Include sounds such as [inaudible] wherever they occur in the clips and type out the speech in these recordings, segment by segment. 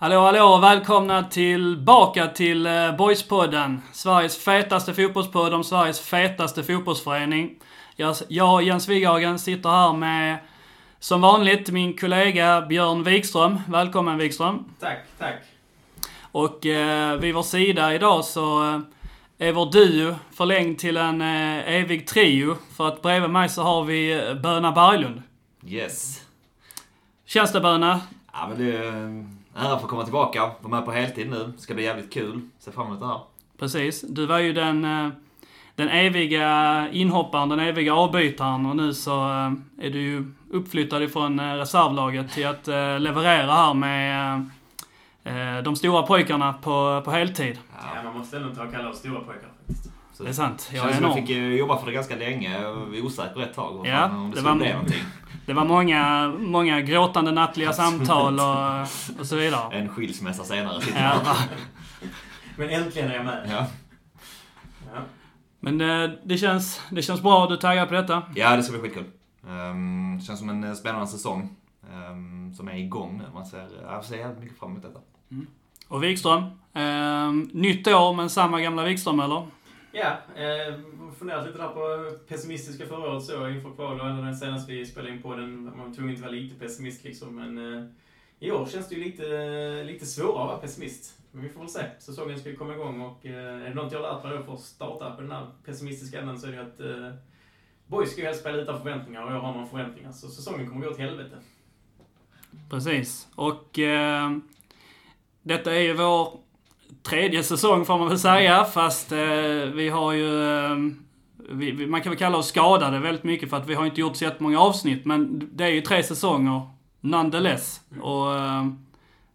Hallå, hallå och välkomna tillbaka till eh, Boyspodden. Sveriges fetaste fotbollspodd om Sveriges fetaste fotbollsförening. Jag, jag Jens Wighagen, sitter här med, som vanligt, min kollega Björn Wikström. Välkommen Wikström. Tack, tack. Och eh, vid vår sida idag så eh, är vår duo förlängd till en eh, evig trio. För att bredvid mig så har vi eh, Böna Berglund. Yes. Känns det Böna? Ja men det ära att få komma tillbaka. Vara med på heltid nu. Ska bli jävligt kul. Ser fram emot det här. Precis. Du var ju den, eh, den eviga inhopparen, den eviga avbytaren och nu så eh, är du ju uppflyttad ifrån eh, reservlaget till att leverera här med de stora pojkarna på, på heltid. Ja, man måste ändå ta och kalla oss stora pojkar. Så Det är sant. Jag Känns är som jag fick eh, jobba för det ganska länge. Jag var osäker ett tag. Ja, fan, om det det var- bli någonting. [laughs] Det var många, många gråtande nattliga samtal och, och så vidare. En skilsmässa senare Ja. [laughs] Men äntligen är jag med. Ja. Ja. men eh, det känns, det känns bra. Du taggar på detta? ja, det ska bli skitkul. Um, känns som en eh, spännande säsong. ehm, som är igång nu. Man ser, jag ser jävligt mycket fram emot detta. Och Wikström. Eh, nytt år men samma gamla Wikström eller? Ja, eh, funderat lite där på pessimistiska förra året så inför kval och ändå senast vi spelade in på den man var tvungen att vara lite pessimist liksom. Men eh, i år känns det ju lite, lite svårare att vara pessimist. Men vi får väl se. Säsongen ska ju komma igång och eh, är det något jag har lärt mig då för att starta på den här pessimistiska änden så är det ju att eh, Boys ska ju helst spela utan förväntningar och jag har några förväntningar. Så säsongen kommer gå åt helvete. Precis. Och eh, detta är ju vår tredje säsong får man väl säga. Fast eh, vi har ju... Eh, vi, vi, man kan väl kalla oss skadade väldigt mycket för att vi har inte gjort så jättemånga avsnitt. Men det är ju tre säsonger nonetheless. Och eh,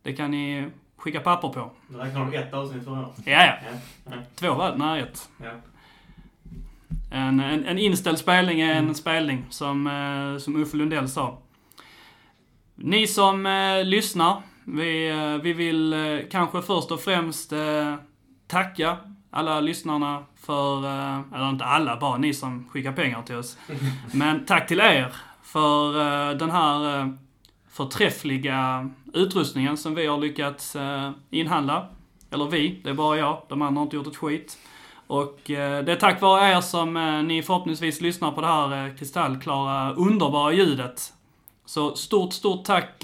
det kan ni skicka papper på. Nu räknar de ett avsnitt förra året. Ja, ja. Två var det. Nej, ett. ja. En, en, en inställd spelning är en spelning, som, eh, som Uffe Lundell sa. Ni som eh, lyssnar, vi, eh, vi vill eh, kanske först och främst eh, tacka alla lyssnarna för, eller inte alla, bara ni som skickar pengar till oss. [laughs] Men tack till er för den här förträffliga utrustningen som vi har lyckats inhandla. Eller vi, det är bara jag. De andra har inte gjort ett skit. Och det är tack vare er som ni förhoppningsvis lyssnar på det här kristallklara, underbara ljudet. Så stort, stort tack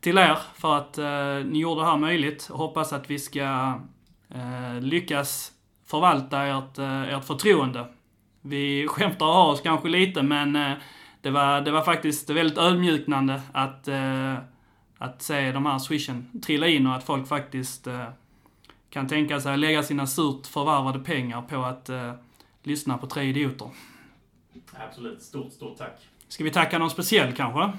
till er för att eh, ni gjorde det här möjligt. Och hoppas att vi ska eh, lyckas förvalta ert, eh, ert förtroende. Vi skämtar har oss kanske lite, men eh, det, var, det var faktiskt väldigt ödmjuknande att, eh, att se de här swishen trilla in och att folk faktiskt eh, kan tänka sig att lägga sina surt förvärvade pengar på att lyssna på tre idioter. Absolut. Stort, stort tack. Ska vi tacka någon speciell kanske?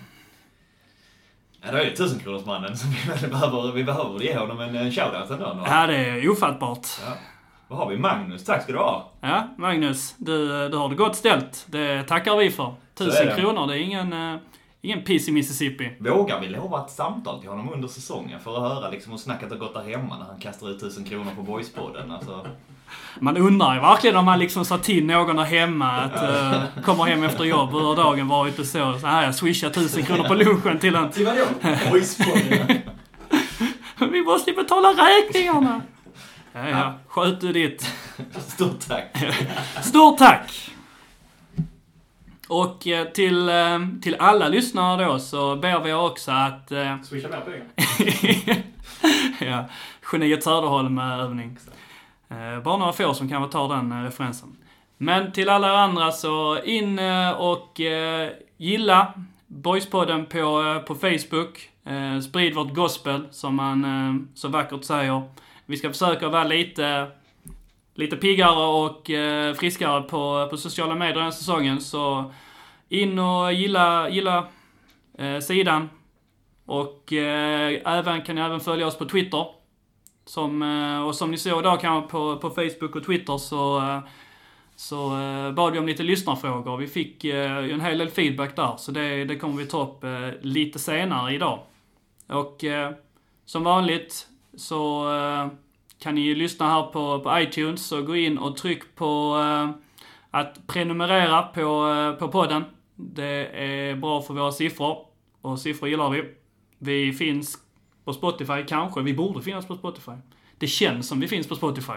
Ja, det är ju tusenkronorsmannen som vi [laughs] behöver, vi behöver ge honom en, en shoutout ändå. Ja, det är ofattbart. Ja. Vad har vi? Magnus, tack ska du ha. Ja, Magnus, du, du har det gott ställt. Det tackar vi för. Tusen det. kronor, det är ingen, eh, ingen piss i Mississippi. Vågar vi lova ett samtal till honom under säsongen för att höra liksom hur snacket har gått där hemma när han kastar ut tusen kronor på Boyspodden? Alltså, Man undrar ju verkligen om man liksom sa till någon där hemma att uh, kommer hem efter jobb hur har dagen varit och så. Så här, jag swishar tusen kronor på lunchen till en... Till? Boyspodden. [laughs] Vi måste ju betala räkningarna! Ja, ja. Sköt du ditt. stort tack. [laughs] Stort tack! Och eh, till, eh, till alla lyssnare då så ber vi också att... Swisha mer pengar. [laughs] ja, geniet Söderholm-övning. Eh, bara några få som kan ta den eh, referensen. Men till alla andra så in eh, och gilla Boyspodden på, på Facebook. Sprid vårt gospel, som man så vackert säger. Vi ska försöka vara lite, lite piggare och friskare på, på sociala medier den här säsongen. Så in och gilla, gilla sidan. Och även, kan ni även följa oss på Twitter. Som, eh, och som ni såg idag kanske på, på Facebook och Twitter så, eh, så eh, bad vi om lite lyssnarfrågor. Vi fick ju en hel del feedback där, så det, det kommer vi ta upp lite senare idag. Och som vanligt så kan ni ju lyssna här på, på iTunes, så gå in och tryck på att prenumerera på, på podden. Det är bra för våra siffror, och siffror gillar vi. Vi finns på Spotify, kanske. Vi borde finnas på Spotify. Det känns som vi finns på Spotify.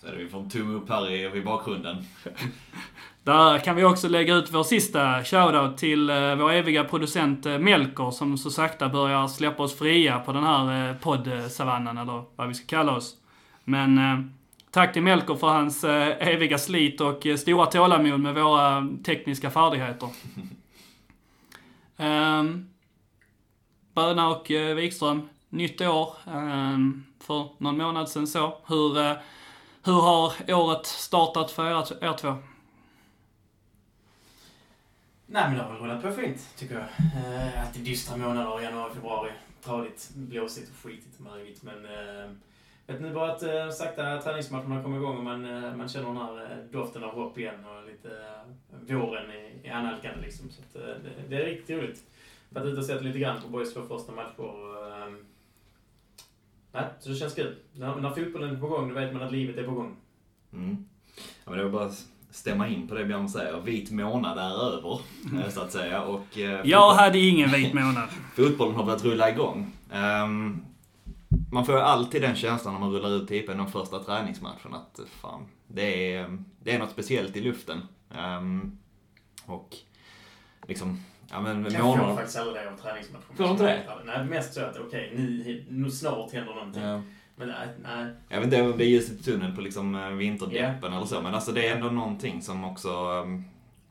Så är det, vi får en tumme upp här i, i bakgrunden. [laughs] Där kan vi också lägga ut vår sista shoutout till eh, vår eviga producent eh, Melker som så sakta börjar släppa oss fria på den här eh, poddsavannen, eller vad vi ska kalla oss. Men tack till Melker för hans eviga slit och stora tålamod med våra tekniska färdigheter. um, [laughs] Böna och eh, Wikström, nytt år ehm, för någon månad sedan så. Hur, eh, hur har året startat för er, er två? Nej men det har väl rullat på fint, tycker jag. Eh, alltid dystra månader, januari, februari. Tradigt, blåsigt och skitigt och märgigt. Men eh, vet nu bara att eh, sakta träningsmatcherna kommer igång och man, eh, man känner den här eh, doften av hopp igen och lite eh, våren i, i analkande liksom. Så att, eh, det, det är riktigt roligt. Varit ute och sett lite grann på Boys två första matcher. och, eh, Nej, så det känns kul. När, när fotbollen är på gång, då vet man att livet är på gång. Mm. Ja, men det var bara att stämma in på det Björn säger. Vit månad är över, eh, så att säga. Och, eh, Jag hade ingen vit månad. [laughs] fotbollen har börjat rulla igång. Ehm, man får ju alltid den känslan när man rullar ut typen de första träningsmatcherna att fan, det är, det är något speciellt i luften. Ehm, och liksom, ja men Jag får månader... faktiskt aldrig det av träningsmatchen. Får du inte det? Nej, mest så att okej, nu, nu snart händer någonting. Ja. Men nej, nej. Jag vet inte om det är ljuset i tunneln på liksom eh, vinterdeppen eller så, men alltså det är ändå någonting som också... ehm,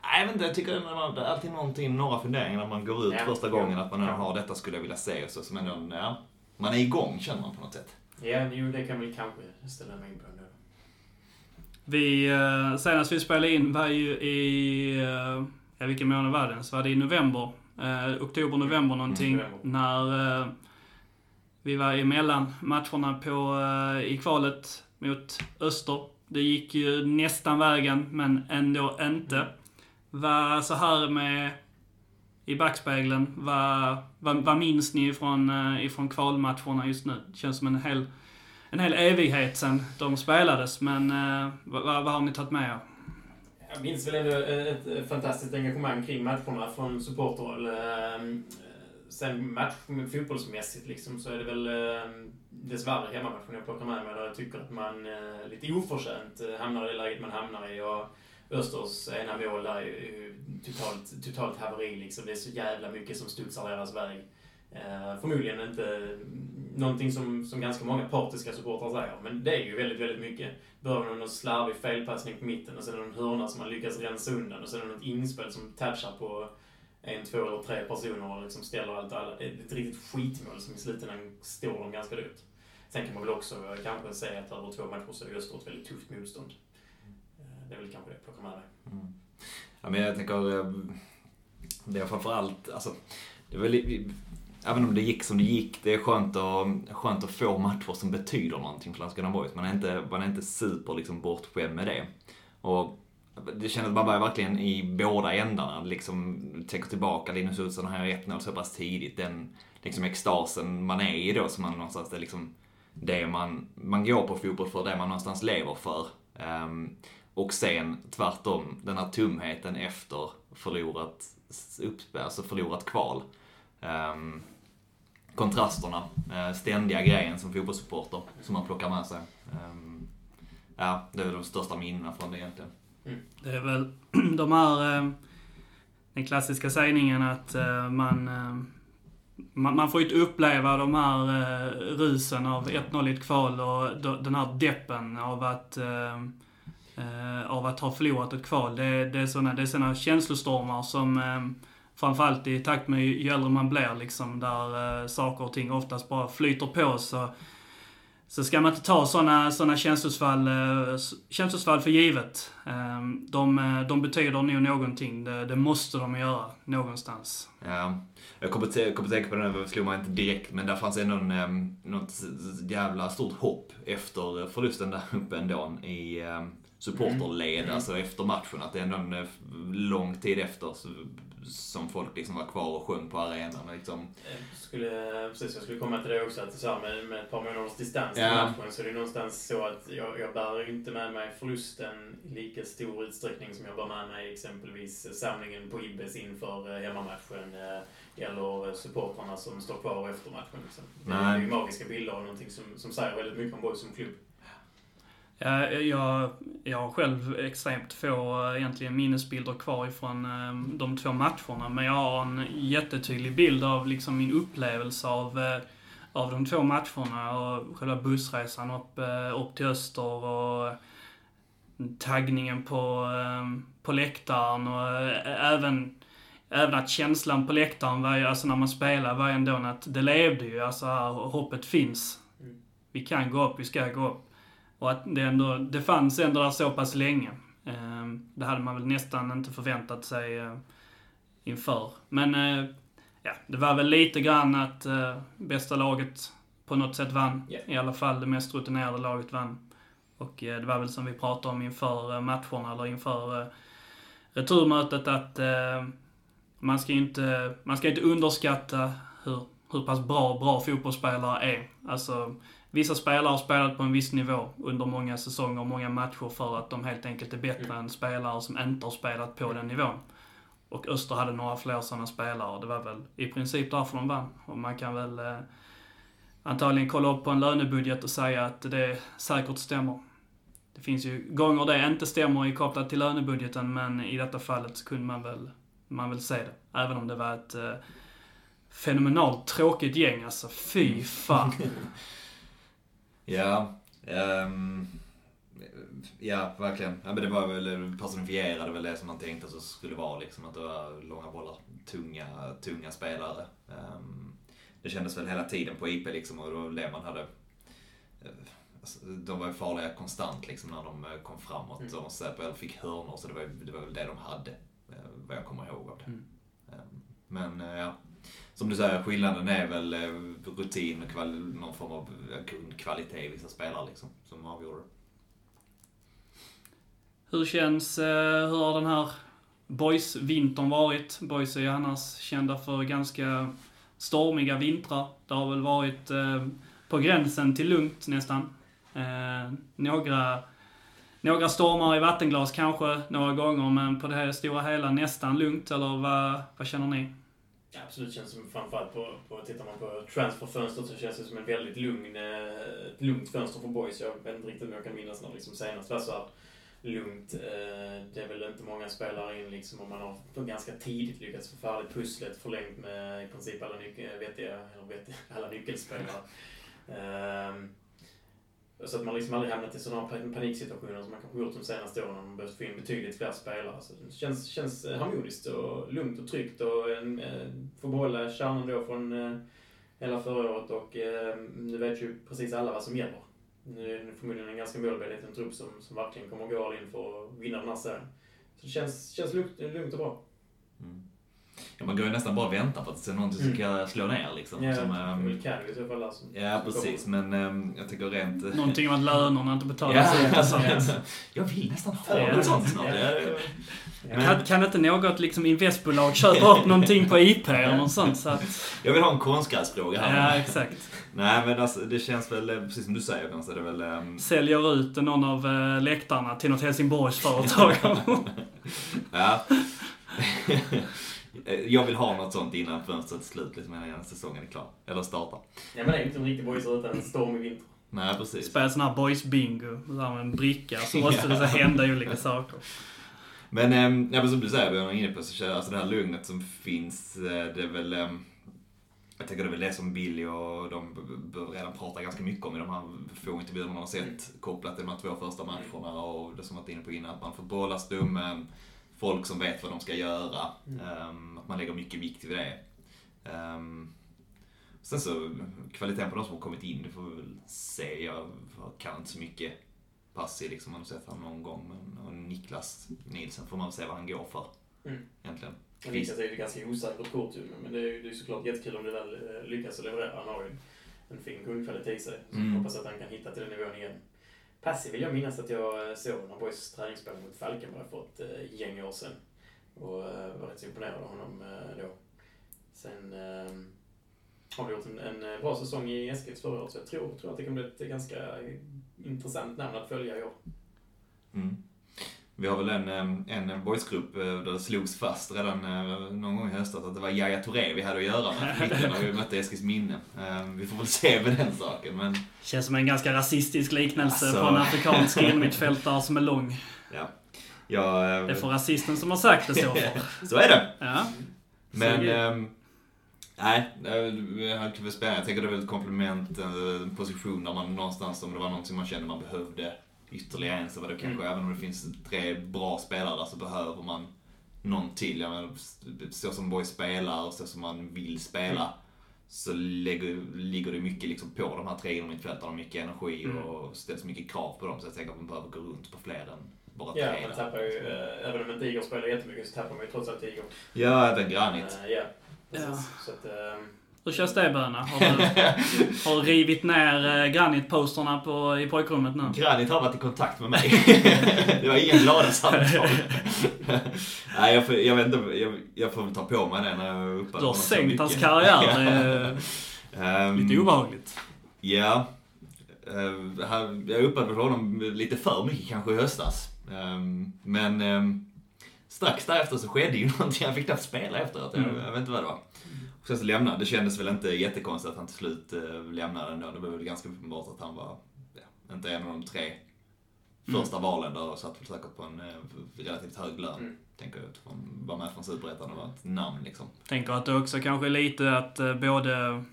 Nej, jag vet inte, jag tycker ändå det är alltid någonting, några funderingar när man går ut Ja. första gången att man Ja. har detta skulle jag vilja se och så, som ändå, ja, man är igång känner man på något sätt. Ja, jo, det kan väl kanske ställa mig in på ändå. Vi, eh, senast vi spelade in var ju i, eh, ja vilken månad var det? Så var det i november. Eh, oktober, november någonting. Mm. När eh, vi var emellan matcherna på, eh, i kvalet mot Öster. Det gick ju nästan vägen, men ändå inte. Vad, så här med, i backspegeln, vad, vad, vad minns ni ifrån, eh, ifrån kvalmatcherna just nu? Det känns som en hel, en hel evighet sedan de spelades, men eh, vad, vad vad har ni tagit med er? Jag minns väl ändå ett, fantastiskt engagemang kring matcherna från supporterhåll. Ehm, eh, sen match, fotbollsmässigt liksom, så är det väl ehm, dessvärre hemmamatchen jag plockar med mig där jag tycker att man eh, lite oförtjänt eh, hamnar i det läget man hamnar i. Och Östers ena mål där är ju totalt, totalt haveri liksom. Det är så jävla mycket som studsar deras väg. Eh, förmodligen inte mm, någonting som, som ganska många partiska supportrar säger, men det är ju väldigt, väldigt mycket. Behöver med någon slarvig felpassning på mitten och sen någon hörna som man lyckas rensa undan och sen något inspel som touchar på en, två eller tre personer och liksom ställer allt och alla. Det är ett riktigt skitmål som i slutändan står dem ganska dyrt. Sen kan man väl också kanske säga att över två matcher så är Öster ett väldigt tufft motstånd. Eh, det är väl kanske det jag plockar med mig. Mm. Ja, men jag tänker, eh, det är framförallt, alltså, det är väl, även om det gick som det gick, det är skönt att, skönt att få matcher som betyder någonting för Landskrona Boys. Man är inte, man är inte super liksom, bortskämd med det. Och det kändes att man var verkligen i båda ändarna. Liksom, tänker tillbaka, Linus Olsson har 1-0 så pass tidigt. Den liksom extasen man är i då, som man någonstans, det är liksom det man, man går på fotboll för, det man någonstans lever för. Um, och sen tvärtom, den här tumheten efter förlorat uppspel, alltså förlorat kval. Um, kontrasterna, eh, ständiga grejen som fotbollssupporter som man plockar med sig. Ehm, ja, det är väl de största minnena från det egentligen. Det är väl [clears throat] de här, eh, den klassiska sägningen att eh, man, eh, man, man får ju inte uppleva de här eh, rusen av 1-0 i ett kval och den här deppen av att, av att ha förlorat ett kval. Det, det är såna, det är såna känslostormar som framförallt i takt med ju äldre man blir liksom, där eh, saker och ting oftast bara flyter på så så ska man inte ta sådana såna känslosfall, eh, känslosfall för givet. Eh, De, de betyder nog någonting. Det, det måste de göra någonstans. Ja, jag kommer att jag kommer att tänka på den, det slog mig inte direkt, men där fanns ändå en, em, något jävla stort hopp efter förlusten där uppe ändå i em, supporterled, Mm. alltså efter matchen. Att det ändå en eh, lång tid efter så som folk liksom var kvar och sjöng på arenan. Liksom. Jag skulle, precis, jag skulle komma till det också, att så här, med, med ett par månaders distans till Ja. matchen så är det någonstans så att jag, jag bär inte med mig förlusten i lika stor utsträckning som jag bär med mig exempelvis samlingen på Ibbes inför eh, hemmamatchen eh, eller supportrarna som står kvar efter matchen. Liksom. Det är ju magiska bilder och någonting som, som säger väldigt mycket om Boys som klubb. Ja, jag, jag har själv extremt få eh, egentligen minnesbilder kvar ifrån eh, de två matcherna. Men jag har en jättetydlig bild av liksom min upplevelse av, eh, av de två matcherna och själva bussresan upp, upp till Öster och taggningen på, på läktaren och även Även att känslan på läktaren var ju, alltså när man spelade var ju ändå att det levde ju. Alltså hoppet finns. Mm. Vi kan gå upp, vi ska gå upp. Och att det ändå, det fanns ändå där så pass länge. Eh, Det hade man väl nästan inte förväntat sig eh, inför. Men eh, ja, det var väl lite grann att eh, bästa laget på något sätt vann. Ja. I alla fall det mest rutinerade laget vann. Och det var väl som vi pratade om inför matcherna, eller inför returmötet, att man ska inte, man ska inte underskatta hur, hur pass bra, bra fotbollsspelare är. Alltså, vissa spelare har spelat på en viss nivå under många säsonger och många matcher för att de helt enkelt är bättre Mm. än spelare som inte har spelat på den nivån. Och Öster hade några fler sådana spelare och det var väl i princip därför de vann. Och man kan väl eh, antagligen kolla upp på en lönebudget och säga att det säkert stämmer. Det finns ju gånger det inte stämmer i kopplat till lönebudgeten men i detta fallet så kunde man väl, man väl se det. Även om det var ett eh, fenomenalt tråkigt gäng alltså. Fy fan. [laughs] Ja, ehm, ja verkligen. Ja, men det var väl, personifierade väl det som man tänkte att det skulle vara liksom. Att det var långa bollar, tunga, tunga spelare. Ehm, det kändes väl hela tiden på IP liksom och det var det man hade alltså, de var ju farliga konstant liksom när de eh, kom framåt Mm. och Säpo fick hörnor så det var, det var väl det de hade. eh, Vad jag kommer ihåg av det. Mm. Ehm, Men eh, ja, som du säger, skillnaden är väl eh, rutin och kval- någon form av eh, grundkvalitet i vissa spelare liksom, som avgjorde det. Hur känns, eh, hur har den här Boys-vintern varit? Boys är ju annars kända för ganska stormiga vintrar. Det har väl varit på gränsen till lugnt nästan. Några, några stormar i vattenglas kanske, några gånger, men på det här stora hela nästan lugnt, eller vad, vad känner ni? Absolut känns som framförallt på, på tittar man på transferfönstret så känns det som en väldigt lugn, eh, ett lugnt fönster för boys. Jag vet inte riktigt om jag kan minnas när det liksom senast var så här lugnt. Eh, det är väl inte många spelare in liksom och man har ganska tidigt lyckats få färdigt pusslet förlängt med i princip alla, nyc- eh, vettiga, eller vettiga, [laughs] alla nyckelspelare. Ehm, så att man liksom aldrig hamnat i sådana paniksituationer som man kanske gjort de senaste åren när man behövt få in betydligt fler spelare. Så det känns, känns eh, harmoniskt och lugnt och tryggt och en, eh, eh få behålla kärnan då från eh, hela förra året och eh, nu vet ju precis alla vad som gäller. Nu är det förmodligen en ganska målmedveten trupp som, som verkligen kommer gå all in för att vinna den här serien. Så det känns, känns lugnt, lugnt och bra. Mm. Ja, man går ju nästan bara och väntar på att det är någonting som Mm. ska slå ner liksom. Ja, som, det är ehm, Candy i så fall som ja precis, men ehm, jag tycker rent... Någonting om att lönerna inte betalas Ja, ut alltså, [laughs] jag vill nästan ha kommer. något sånt snart. Ja, Ja. ja, ja. Men- Kan, kan inte något liksom investbolag köpa upp någonting på IP eller något sånt? Så att, Jag vill ha en konstgräsfråga här. ja, exakt. Nej men alltså det känns väl, eh, precis som du säger så är det väl... ehm, Säljer ut någon av eh, läktarna till något Helsingborgsföretag. [laughs] Ja. [laughs] jag vill ha något sånt innan fönstret är slut, liksom innan säsongen är klar. Eller startar. Ja, men det är ju inte en riktig boys utan en stormig vinter. Nej precis. Spela sån här boys bingo. Där med en bricka. Så [laughs] måste det så hända olika saker. Men, äm, ja, men som du säger, vi var inne på, så alltså det här lugnet som finns, eh, det är väl... ehm, jag tänker det är väl det som Billy och de redan pratar ganska mycket om i de här få intervjuerna man har sett kopplat till de här två första matcherna och det som varit inne på innan, att man får behålla stummen, folk som vet vad de ska göra, Mm. Att man lägger mycket vikt vid det. Ehm, sen så, kvaliteten på de som har kommit in, det får vi väl se. Jag kan inte så mycket Passi liksom, man har sett honom någon gång, men och Niklas Nilsson får man väl se vad han går för. Mm. Egentligen. Men Niklas är ju ganska osäkert kort ju, men det är ju det är såklart jättekul om det väl eh, lyckas att leverera. Han har ju en fin grundkvalitet i sig. Så Mm. hoppas att han kan hitta till den nivån igen. Passi vill jag minnas att jag eh, såg när Boys träningsspel mot Falkenberg för ett eh, gäng år sedan. Och uh, var rätt så imponerad av honom uh, då. Sen uh, har vi gjort en, en bra säsong i Eskils förra året, så jag tror, tror att det kan bli ett ganska intressant namn att följa i år. Mm. Vi har väl en, en boysgrupp där det slogs fast redan någon gång i höstas att det var Yahya Touré vi hade att göra med mitten när vi mötte Eskils minne. Vi får väl se med den saken men... Känns som en ganska rasistisk liknelse alltså... på en afrikansk [laughs] innermittfältare som är lång. Ja. Jag, det får rasisten som har sagt det för. [laughs] så är det. Ja. Men... Ähm, nej, jag hade spännande. Jag tänker det är väl ett komplement, en position där man någonstans, om det var någonting man kände man behövde ytterligare en så var det kanske, mm. även om det finns tre bra spelare där så behöver man någon till. Jag menar, så som Boy spelar och så som man vill spela. Mm. Så lägger, ligger det mycket liksom på de här tre mittfältarna, mycket energi mm. och ställs mycket krav på dem. Så jag tänker att man behöver gå runt på fler än bara Ja, man tappar ju, äh, även om inte Igor spelar jättemycket så tappar man ju trots allt Igor. Ja, även Granit. Äh, ja, precis. Ja. Så att, äh, hur känns det Böna? Har du, [laughs] har rivit ner Granit-posterna på, i pojkrummet nu? Granit har varit i kontakt med mig. [laughs] det var inga glada samtal. [laughs] Nej, jag, får, jag vet inte, jag, jag får väl ta på mig det när jag uppar Du har sänkt hans karriär. um, lite obehagligt. Ja. Uh, jag uppade honom lite för mycket kanske i höstas. Um, men um, strax därefter så skedde ju [laughs] någonting. Han fick knappt spela efteråt. Mm. Jag, vet inte vad det var. Och sen så lämnade Det kändes väl inte jättekonstigt att han till slut uh, lämnade ändå. Det var väl ganska uppenbart att han var, ja, inte en av de tre mm. första valen där och satt väl säkert på en uh, relativt hög lön. Mm. Tänker jag, att han var med från Superettan och var ett namn liksom. Tänker att det också kanske är lite att uh, både,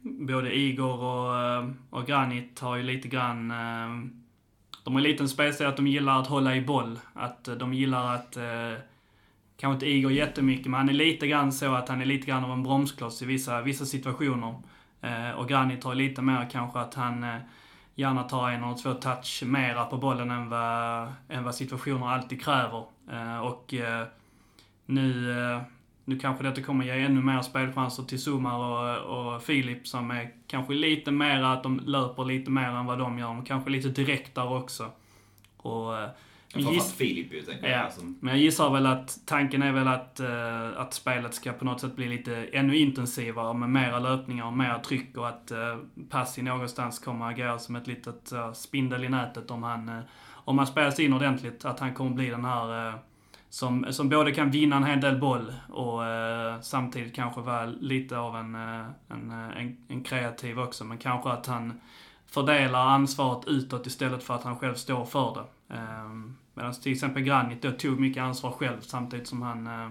både Igor och, och Granit har ju lite grann de har en liten spelstil att de gillar att hålla i boll. Att eh, de gillar att, eh, kanske inte Igor jättemycket, men han är lite grann så att han är lite grann av en bromskloss i vissa, vissa situationer. Eh, och Granit har lite mer kanske att han eh, gärna tar en eller två touch mera på bollen än vad, än vad situationer alltid kräver. Eh, och eh, nu eh, nu kanske detta kommer ge ännu mer spelchanser till Sumar och, och Filip som är kanske lite mer att de löper lite mer än vad de gör. De kanske lite direktare också. Och, eh, Framförallt Filip ju, tänker jag. Ja, alltså. men jag gissar väl att tanken är väl att, uh, att spelet ska på något sätt bli lite ännu intensivare med mera löpningar och mera tryck och att uh, Passi någonstans kommer agera som ett litet uh, spindel i nätet om han, uh, om han spelas in ordentligt. Att han kommer bli den här som, som både kan vinna en hel del boll och eh, samtidigt kanske vara lite av en, eh, en, eh, en, en, kreativ också. Men kanske att han fördelar ansvaret utåt istället för att han själv står för det. Eh, Medan till exempel Granit då tog mycket ansvar själv samtidigt som han eh,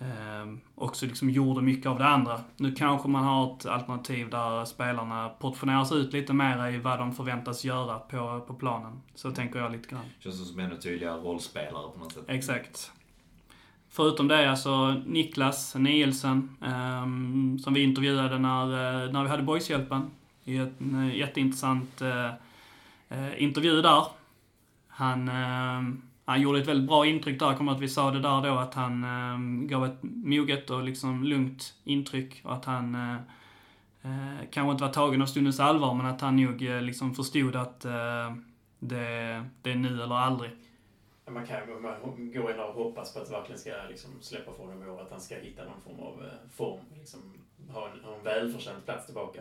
eh, eh, också liksom gjorde mycket av det andra. Nu kanske man har ett alternativ där spelarna portioneras ut lite mer i vad de förväntas göra på, på planen. Så tänker jag lite grann. Känns som ännu tydligare rollspelare på något sätt. Exakt. Förutom det, alltså Niklas Nielsen, eh, som vi intervjuade när, eh, när vi hade Boyshjälpen. I en eh, jätteintressant eh, intervju där. Han ehm, han gjorde ett väldigt bra intryck där. Jag kommer att vi sa det där då att han eh, gav ett moget och liksom lugnt intryck och att han eh, eh, kanske inte var tagen av stundens allvar men att han nog eh, liksom förstod att eh, det, det är nu eller aldrig. Man kan man gå in och hoppas på att det verkligen ska liksom släppa från honom och att han ska hitta någon form av eh, form. Liksom, ha en, en välförtjänt plats tillbaka.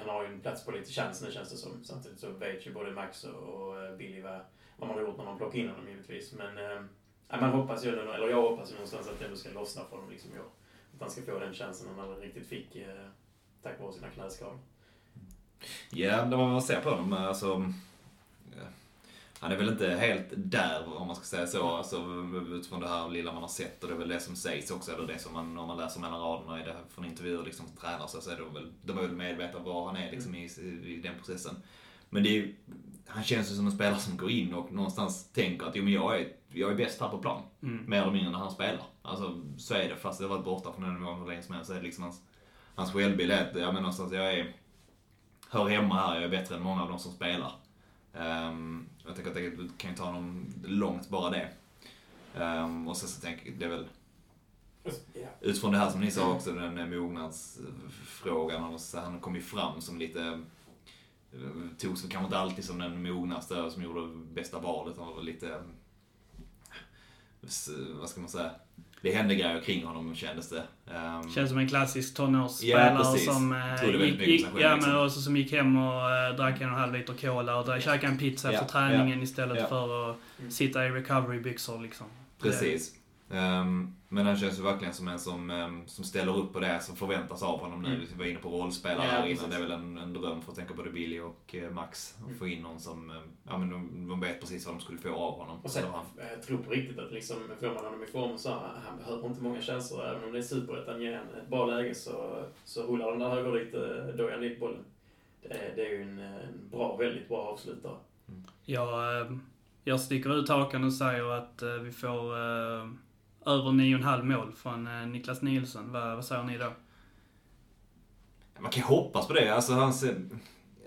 Han har ju en plats på lite chans nu känns det som. Samtidigt så vet ju både Max och eh, Billy vad vad man har gjort när man plockar in honom givetvis. Men äh, man hoppas ju, eller jag hoppas ju någonstans att det ändå ska lossna för honom liksom i år. Att han ska få den chansen han aldrig riktigt fick äh, tack vare sina knäskador. Ja, när man ser på honom, alltså... Han är väl inte helt där, om man ska säga så, alltså, utifrån det här lilla man har sett. Och det är väl det som sägs också, eller det som man, om man läser mellan raderna i det, från intervjuer liksom, som tränare, så är de väl, de är väl medvetna var han är liksom, i, i den processen. Men det är han känns ju som en spelare som går in och någonstans tänker att jo, men jag, är, jag är bäst här på plan. Mm. Mer eller mindre när han spelar. Alltså så är det. Fast jag har varit borta från den nivån hur länge som helst så är det liksom hans, hans självbild är att ja, men någonstans jag är, hör hemma här. Jag är bättre än många av de som spelar. Um, jag tänker att det kan ju ta honom långt bara det. Um, och sen så tänker jag, det är väl Utifrån det här som ni sa också, den mognadsfrågan. Han kom ju fram som lite togs kanske inte alltid som den mognaste som gjorde bästa valet. Han var lite... vad ska man säga, det hände grejer kring honom kändes det. Ehm, Känns som en klassisk tonårsspelare Ja, precis. som, väldigt gick, ja, liksom. men också som gick hem och eh, drack en och en halv liter cola och käkade en pizza Ja, efter träningen istället ja. för att Mm. sitta i recoverybyxor liksom. Precis. Ehm, men han känns ju verkligen som en som, ehm, som ställer upp på det som förväntas av honom nu. Mm. Vi var inne på rollspelare Ja, här precis. innan. Det är väl en, en dröm för att tänka både Billy och eh, Max. Att Mm. få in någon som, ehm, ja men de, de vet precis vad de skulle få av honom. Och sen, han- jag tror på riktigt att liksom, får man honom i form så, han behöver inte många chanser. Även om det är superettan ger han ett bra läge så, så rullar den där högerdojan dit bollen. Det är, det är ju en, en bra, väldigt bra avslutare. Jag, eh, jag sticker ut hakan och säger att eh, vi får eh, över 9,5 mål från eh, Niklas Nielsen. Vad, vad säger ni då? Man kan ju hoppas på det. Alltså hans eh,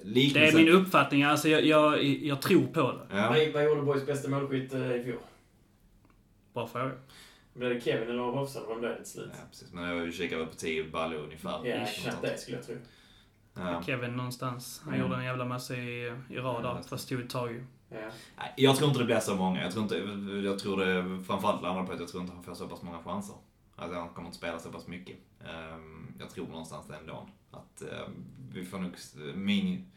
Det liknelse... är min uppfattning. Alltså jag, jag, jag tror på det. Ja. Vad, vad gjorde Boys bästa målskytt eh, i fjol? Bra fråga. Blev det Kevin eller Hofstad? Vem blev det till slut? Ja, precis. Men jag kikar väl på 10 baljor ungefär. Ja, knappt det skulle jag tro. Ja. Kevin någonstans. Han Mm. gjorde en jävla massa i, i rad där. Fast tog ett tag ju. Ja. Jag tror inte det blir så många. Jag tror, inte, jag tror det framförallt landar på att jag tror inte han får så pass många chanser. Alltså han kommer inte spela så pass mycket. Ehm, jag tror någonstans det ändå. Att ehm, vi får nog min...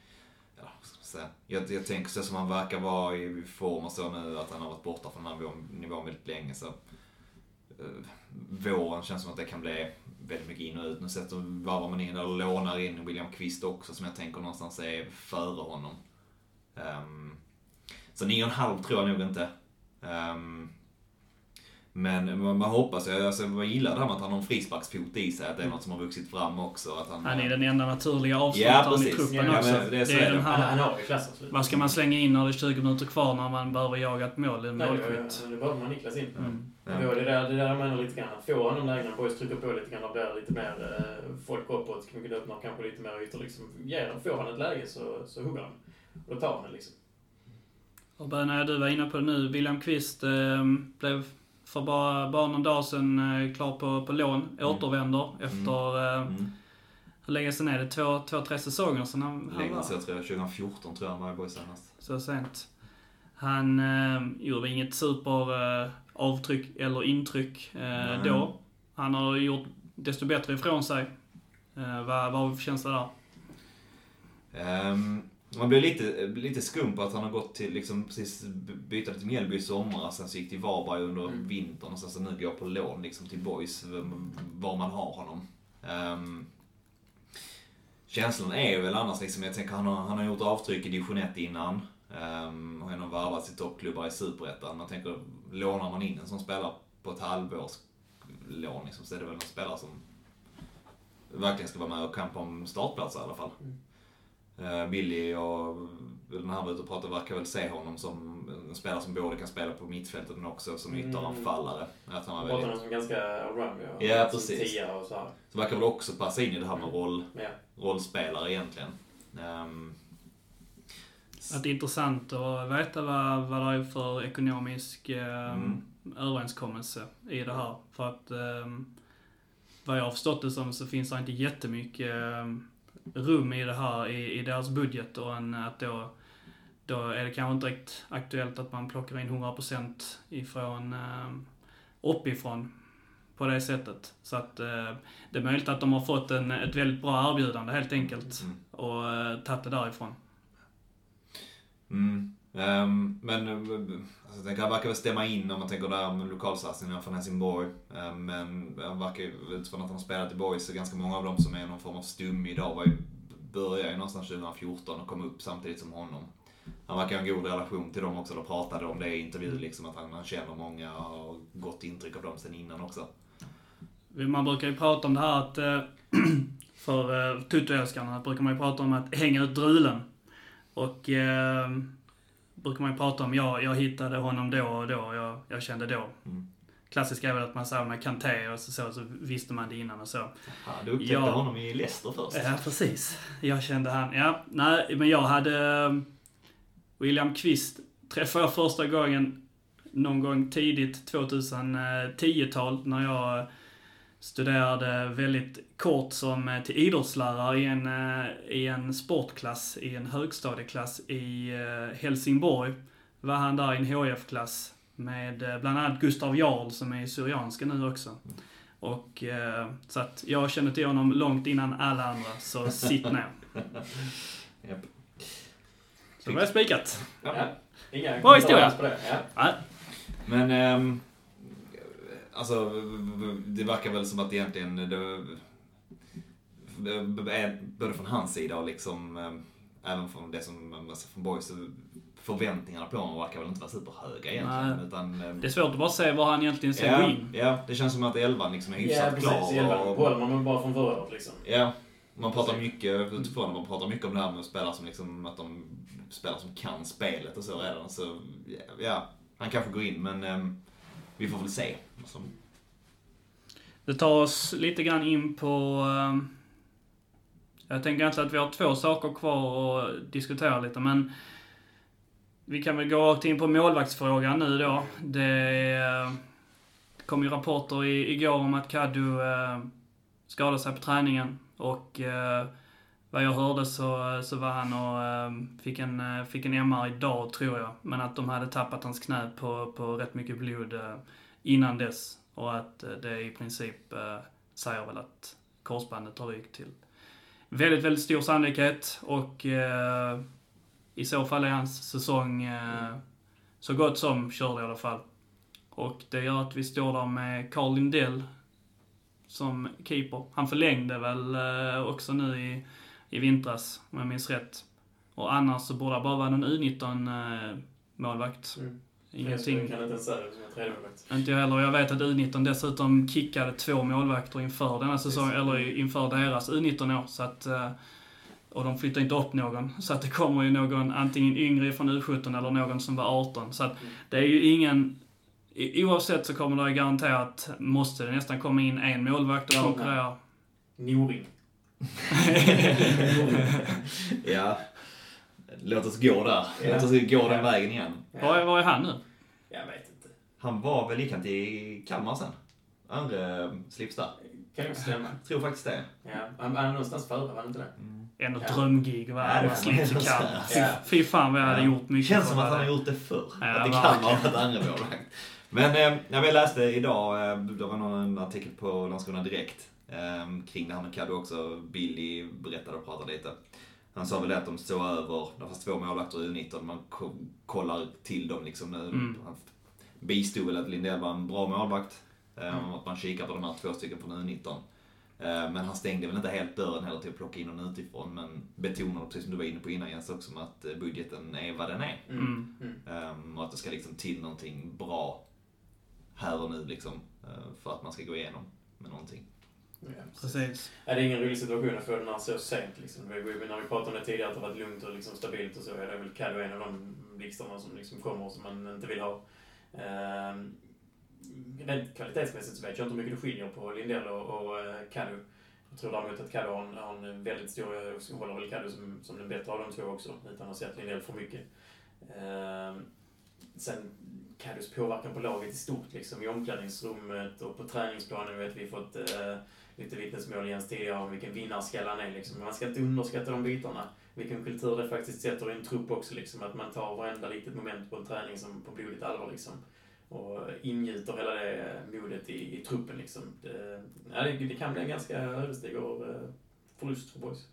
Ja, vad ska man säga? Jag, jag tänker så som han verkar vara i form och så nu, att han har varit borta från den här nivån, väldigt länge. Så, eh, våren känns som att det kan bli väldigt mycket in och ut. Nu sätter, varvar man in, eller lånar in William Kvist också, som jag tänker någonstans är före honom. Um, så 9,5 tror jag nog inte. Ehm, men man, man hoppas, jag, alltså, jag gillar det här med att han har en frisparksfot i sig, att det är något som har vuxit fram också. Att han, Han är den enda naturliga Ja, avslutaren i precis. truppen Ja, också. men det är det, så är är den det. Han, han här... har ju klassavslut. Vad ska man slänga in när det är 20 minuter kvar när man behöver jaga ett mål? En Nej, målskytt. det- behöver man Niklas in. Mm. Ja. Det där, det där jag menar lite grann. Att få honom lägena, Boys trycker på lite grann och blir lite mer eh, folk uppåt, mycket öppnar kanske lite mer ytor liksom. Ger, får han ett läge så, så hugger han. Och då tar han det liksom. Och Böna, du var inne på det nu. William Kvist eh, blev för bara, bara någon dag sedan eh, klar på, på lån. Återvänder efter, eh, Mm. hur länge sedan är det? Två, två tre säsonger sedan han, han Länge sedan tror jag, 2014 tror jag han var i Boys senast. så sent. Han eh, gjorde inget super eh, avtryck eller intryck eh, då. Han har gjort desto bättre ifrån sig. Eh, vad, vad har vi för känsla där? Ehm, man blir lite, lite skum på att han har gått till, liksom precis byta till Mjällby i somras, sen så gick till Varberg under Mm. vintern och sen så nu går på lån liksom till Boys var man har honom. Ehm, känslan är väl annars liksom, jag tänker han har, han har gjort avtryck i division 1 innan. Um, har varvat till toppklubbar i Superettan. Man tänker, lånar man in en som spelar på ett halvårs lån liksom, så är det väl en spelare som verkligen ska vara med och kampa om startplatser i alla fall. Eh, Billy och när han var ute och pratade verkar väl se honom som en spelare som både kan spela på mittfältet men också som Mm. ytteranfallare. Att han var pratar väldigt, som ganska allround ja. Precis. Och så här. så verkar väl också passa in i det här med roll, Ja. rollspelare egentligen. Ehm, Att det är intressant att veta vad, vad det är för ekonomisk eh, Mm. överenskommelse i det här. För att eh, vad jag har förstått det som så finns det inte jättemycket eh, rum i det här i, i deras budget och en, att då, då är det kanske inte riktigt aktuellt att man plockar in 100% ifrån eh, uppifrån på det sättet. Så att eh, det är möjligt att de har fått en, ett väldigt bra erbjudande helt enkelt mm. och eh, tagit det därifrån. Mm. Ehm, men eh, alltså, det han verkar väl stämma in om man tänker där med lokalsatsningarna från Helsingborg. Eh, men han verkar ju, utifrån att han har spelat i Borg så ganska många av dem som är någon form av stum idag var ju, började ju någonstans 2014 och kom upp samtidigt som honom. Han verkar ha en god relation till dem också, De pratade om det i intervju liksom att han, han känner många och har gott intryck av dem sen innan också. Man brukar ju prata om det här att, eh, [clears throat] för eh, Tuttoälskarna brukar man ju prata om att hänga ut drulen. Och eh, brukar man ju prata om, ja, jag hittade honom då och då, jag, jag kände då. Mm. Klassiskt är väl att man säger med Kanté och så, så, så visste man det innan och så. Ja, du upptäckte Ja. honom i Leicester först. Ja, precis. Jag kände han, ja, nej, men jag hade eh, William Kvist träffade jag första gången någon gång tidigt 2010-tal när jag studerade väldigt kort som eh, till idrottslärare i en, eh, i en sportklass, i en högstadieklass i eh, Helsingborg. Var han där i en HF-klass Med bland annat Gustav Jarl som är Syrianska nu också. Och eh, så att jag kände till honom långt innan alla andra, så sitt ner. [laughs] Så det var spikat. Ja. Bra historia. Ja. Men, ehm, alltså, det verkar väl som att egentligen det, både från hans sida och liksom, ehm, även från det som, alltså från Boys, så förväntningarna på honom verkar väl inte vara superhöga egentligen. Nej. Utan, ehm, det är svårt att bara se var han egentligen ska gå ja, in. ja, det känns som att elvan liksom är Ja, hyfsat precis. klar. Elva och- håller man bara från förra året liksom. Ja, man pratar mycket utifrån man pratar mycket om det här med spelare som liksom, att de spelar som kan spelet och så redan. Så ja, han kanske går in men ehm, vi får väl se. Alltså, Det tar oss lite grann in på... Ehm, jag tänker egentligen att vi har två saker kvar att diskutera lite, men... Vi kan väl gå rakt in på målvaktsfrågan nu då. Det kom ju rapporter igår om att Kaddu ehm, skadade sig på träningen. Och eh, vad jag hörde så, så var han och ehm, fick, en, eh, fick en MR idag, tror jag. Men att de hade tappat hans knä på, på rätt mycket blod eh, innan dess. Och att eh, det i princip säger väl att korsbandet har rykt till väldigt, väldigt stor sannolikhet. Och eh, i så fall är hans säsong eh, så gott som körd i alla fall. Och det gör att vi står där med Carl Lindell som keeper. Han förlängde väl eh, också nu i, i vintras, om jag minns rätt. Och annars så borde det bara vara någon U19-målvakt. Mm. Ingenting. Jag kan inte ens säga det som en tredje målvakt. Inte jag heller. Jag vet att U19 dessutom kickade två målvakter inför denna säsong, Precis. eller inför deras U19 år. Så att, eh, och de flyttar inte upp någon. Så att det kommer ju någon antingen yngre från U17 eller någon som var 18. Så att det är ju ingen... Oavsett så kommer det garanterat, måste det nästan komma in en målvakt och konkurrera. Noring. Ja, låt oss gå där. Låt oss gå den vägen igen. Var, är- var är han nu? Jag vet inte. Han var väl likadant i Kalmar sen? Andra slips där. Kan ju stämma. Tror faktiskt det. Ja, han han är någonstans före, var han inte det? Ändå Ja. drömgig va? Ja, Slips i Kalmar. Fy, Ja. fy fan vad jag hade Ja. gjort mycket Känns som att han det. har gjort det förr. Ja, att det kan vara ett andra målvakt. Men eh, vi läste idag, eh, det var någon artikel på Landskrona Direkt kring det här med Kaddo också. Billy berättade och pratade lite. Han sa väl det att de står över, det fanns två målvakter i U19, man ko- kollar till dem liksom nu. Mm. Han bistod väl att Lindell var en bra målvakt. Eh, Att man kikar på de här två stycken från U19. Eh, Men han stängde väl inte helt dörren heller till att plocka in någon utifrån. Men betonade, precis som du var inne på innan Jens också, med att eh, budgeten är vad den är. Mm. Mm. Ehm, och att det ska liksom till någonting bra här och nu liksom. eh, för att man ska gå igenom med någonting. Ja, precis. Ja, det är ingen rolig situation att få den här så sent. Liksom. Vi, vi, när vi pratade om det tidigare, att det har varit lugnt och liksom stabilt och så, ja, det är väl Caddo en av de blixtarna som liksom kommer och som man inte vill ha. Ehm, rent kvalitetsmässigt så vet jag inte hur mycket det skiljer på Lindell och, och uh, Caddo. Jag tror däremot att Caddo har en, har en väldigt stor, jag håller väl Caddo som, som den bättre av de två också, utan att ha sett Lindell för mycket. Ehm, sen Caddos påverkan på laget i stort, liksom i omklädningsrummet och på träningsplanen vet vi fått eh, lite vittnesmål Jens tidigare om vilken vinnarskalle han är. Liksom. Man ska inte underskatta de bitarna. Vilken kultur det faktiskt sätter i en trupp också. Liksom. Att man tar varenda litet moment på en träning som på blodigt allvar. Liksom. Och ingjuter hela det modet i, i truppen. Liksom. Det, ja, det, det kan bli en ganska ödesdiger eh, förlust för boys.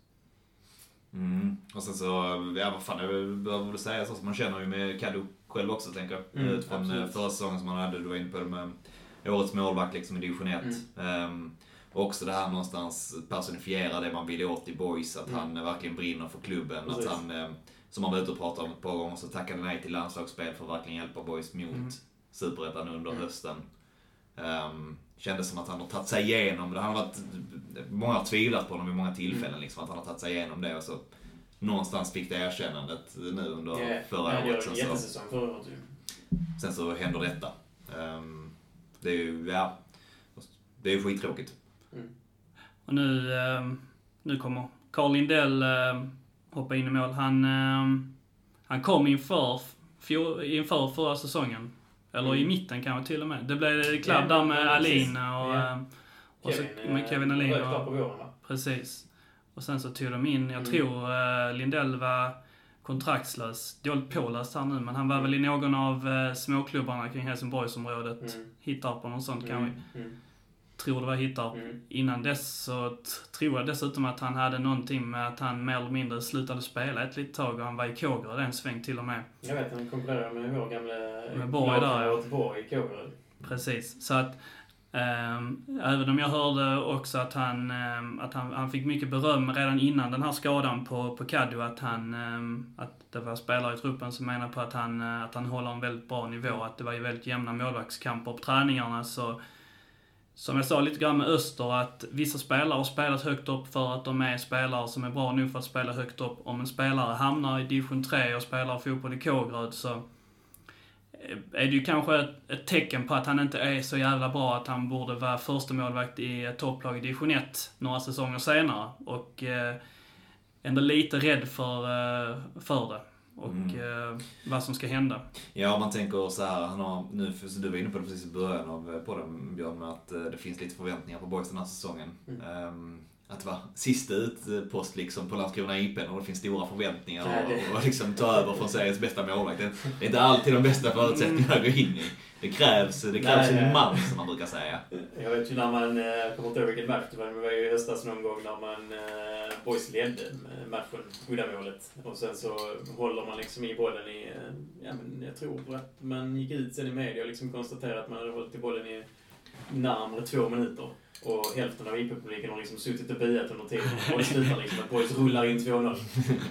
Mm. Och sen så, ja vad fan, jag behöver väl säga så. Man känner ju med Kaddo själv också tänker jag. Mm, Utifrån eh, absolut. förra säsongen som han hade, du var inne på det med årets målvakt liksom i division 1. Ehm, och också det här någonstans personifiera det man vill åt i boys. Att Mm. han verkligen brinner för klubben. Precis. Att han, eh, som han var ute och pratade om ett par gånger, så tackade nej till landslagsspel för att verkligen hjälpa boys mot Mm. superettan under Mm. hösten. Um, kändes som att han har tagit sig igenom det. Han har varit, många har tvivlat på honom vid många tillfällen, Mm. liksom, att han har tagit sig igenom det. Och så någonstans fick det erkännandet nu under Ja, förra gör året. en Sen så, förra året sen så händer detta. Ehm, det är ju, ja, det är ju skittråkigt. Och nu, eh, nu kommer Carl Lindell eh, hoppa in i mål. Han, eh, han kom inför, fjol, inför förra säsongen. Eller i Mm. mitten kanske till och med. Det blev klabb där med ja. Alin och, Ja. eh, och så, Kevin, med Kevin Alin. Och, på våren precis. Och sen så tog de in, jag Mm. tror eh, Lindell var kontraktslös. Dåligt påläst här nu, men han var väl i någon av eh, småklubbarna kring Helsingborgsområdet. Mm. Hittar på något sånt kan vi. Mm. Tror det var hittar. Mm. Innan dess så tror jag dessutom att han hade någonting med att han mer eller mindre slutade spela ett litet tag och han var i Kågeröd en sväng till och med. Jag vet, han konkurrerar med vår gamla Med Borg där, ja. i Kågeröd. Precis. Så att ehm, även om jag hörde också att han, ehm, att han, han fick mycket beröm redan innan den här skadan på, på Kaddo, att han, ehm, att det var spelare i truppen som menar på att han, eh, att han håller en väldigt bra nivå, att det var ju väldigt jämna målvaktskamper på träningarna så som jag sa lite grann med Öster, att vissa spelare har spelat högt upp för att de är spelare som är bra nog för att spela högt upp. Om en spelare hamnar i division 3 och spelar fotboll i Kågeröd så eh, är det ju kanske ett, ett tecken på att han inte är så jävla bra att han borde vara första målvakt i ett topplag i division 1 några säsonger senare. Och eh, ändå lite rädd för, eh, för det. Och Mm. eh, vad som ska hända. Ja, man tänker så här, han har, nu, för du var inne på det precis i början av eh, podden Björn, med att eh, det finns lite förväntningar på Boys den här säsongen. Mm. Ehm, att vara sista utpost liksom på Landskrona IP och det finns stora förväntningar och, och liksom ta över från Sveriges bästa målvakt. Det, är inte alltid de bästa förutsättningarna att gå in i. Det krävs, det krävs Nej, en man som man brukar säga. Jag vet ju när man, eh, jag kommer inte ihåg vilken match det var, men det var ju i höstas någon gång när man, eh, Boys ledde matchen, uddamålet. Och sen så håller man liksom i bollen i, eh, ja men jag tror att man gick ut sen i media och liksom konstaterade att man hade hållit i bollen i närmare två minuter. Och hälften av IP-publiken har liksom suttit och biat under tiden. Och det slutar liksom att Boys rullar in 2-0.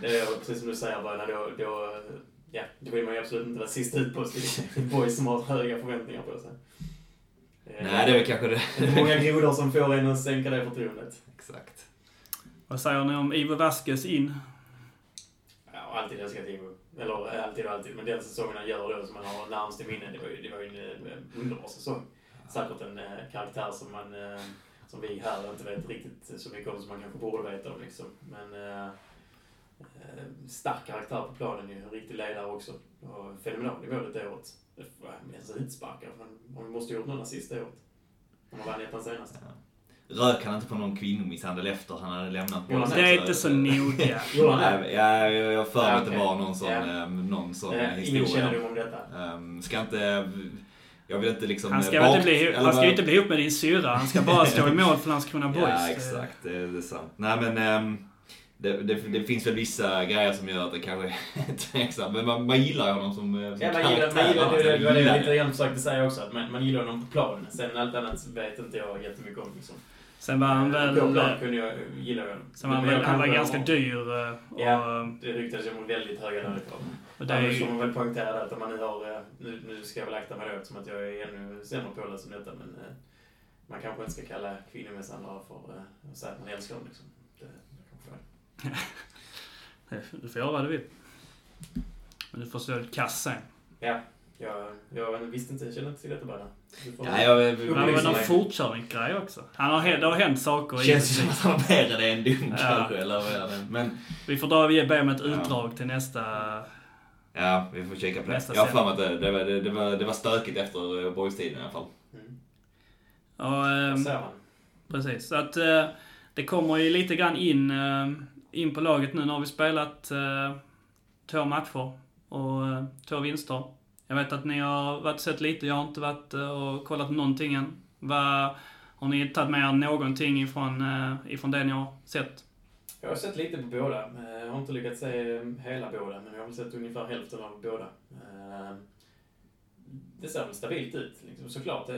Det är precis som du säger Böna, då, då, ja, då vill man ju absolut inte vara sista utpost i Boys som har höga förväntningar på sig. Eh, Nej, det är väl kanske det. det är många grodor som får en att sänka det förtroendet. Exakt. Vad säger ni om Ivo Vasquez in? Jag har alltid älskat Ivo. Eller alltid och alltid, men den säsongen han gör då som man har närmast i minne, det var ju, det var ju en eh, underbar säsong. Säkert en eh, karaktär som man, eh, som vi här inte vet riktigt så mycket om som man kanske borde veta om liksom. Men eh, stark karaktär på planen ju, en riktig ledare också. Och fenomenal i målet det året. Ens utsparkar, för han måste ju gjort någon assist det året. Om han vann ettan senast. Rök han inte på någon kvinnomisshandel efter han hade lämnat Jo, Det är inte så noga. [laughs] Ja, jag jag har för mig Ja, att det var någon sån, Ja. någon sån Eh, ingen historia. kännedom om detta. Um, ska inte... Jag vill inte liksom... Han ska, eh, väl inte bak- bli, han ska ju inte bli ihop med din syrra. Han ska bara stå i mål för Landskrona [laughs] Boys. Ja, exakt. Det, det är sant. Nej, men... ehm, det, det, det finns väl vissa grejer som gör att det kanske [laughs] är tveksamt. Men man, man gillar ju honom som, eh, som Ja, man gillar, man gillar det, det var det lite grann försökte säga också, att man, man gillar honom på plan. Sen allt annat vet inte jag jättemycket om. Liksom. Sen var han väl... På plan kunde jag gilla honom. Sen var han, väl, han var ganska dyr eh, och, Ja. Det ryktades ju om väldigt höga lönekrav. Och det är Annars får ju, man väl poängtera det att om man nu har... eh, Nu, nu ska jag väl akta mig då eftersom att jag är ännu sämre påläst än detta, men eh, man kanske inte ska kalla kvinnomisshandlare för eh, att säga att man älskar dem liksom. Det, det kanske. [laughs] Du får göra vad du vill. Men du får lite kass sen. Ja, jag, jag visste inte, jag kände inte till detta bara. Får- Ja, jag, Men det var Upplysning. någon fortkörningsgrej också. Han har, det har hänt saker. Känns ju givetvis. som att han var mer än en dum Ja. kanske, eller vad är det? Men Vi får dra vi be om ett Ja. utdrag till nästa... ja, vi får kika på det. Nästa Jag har för mig att det, det, var, det, det, var, det var stökigt efter eh, boys-tiden i alla fall. Mm. Och, man? Precis. Så att eh, det kommer ju lite grann in, eh, in på laget nu. Nu har vi spelat eh, två matcher och eh, två vinster. Jag vet att ni har varit sett lite. Jag har inte varit eh, och kollat någonting än. Vad, har ni tagit med er någonting ifrån, eh, ifrån det ni har sett? Jag har sett lite på båda. Jag har inte lyckats se hela båda, men jag har sett ungefär hälften av båda. Ehm, det ser väl stabilt ut, liksom. såklart.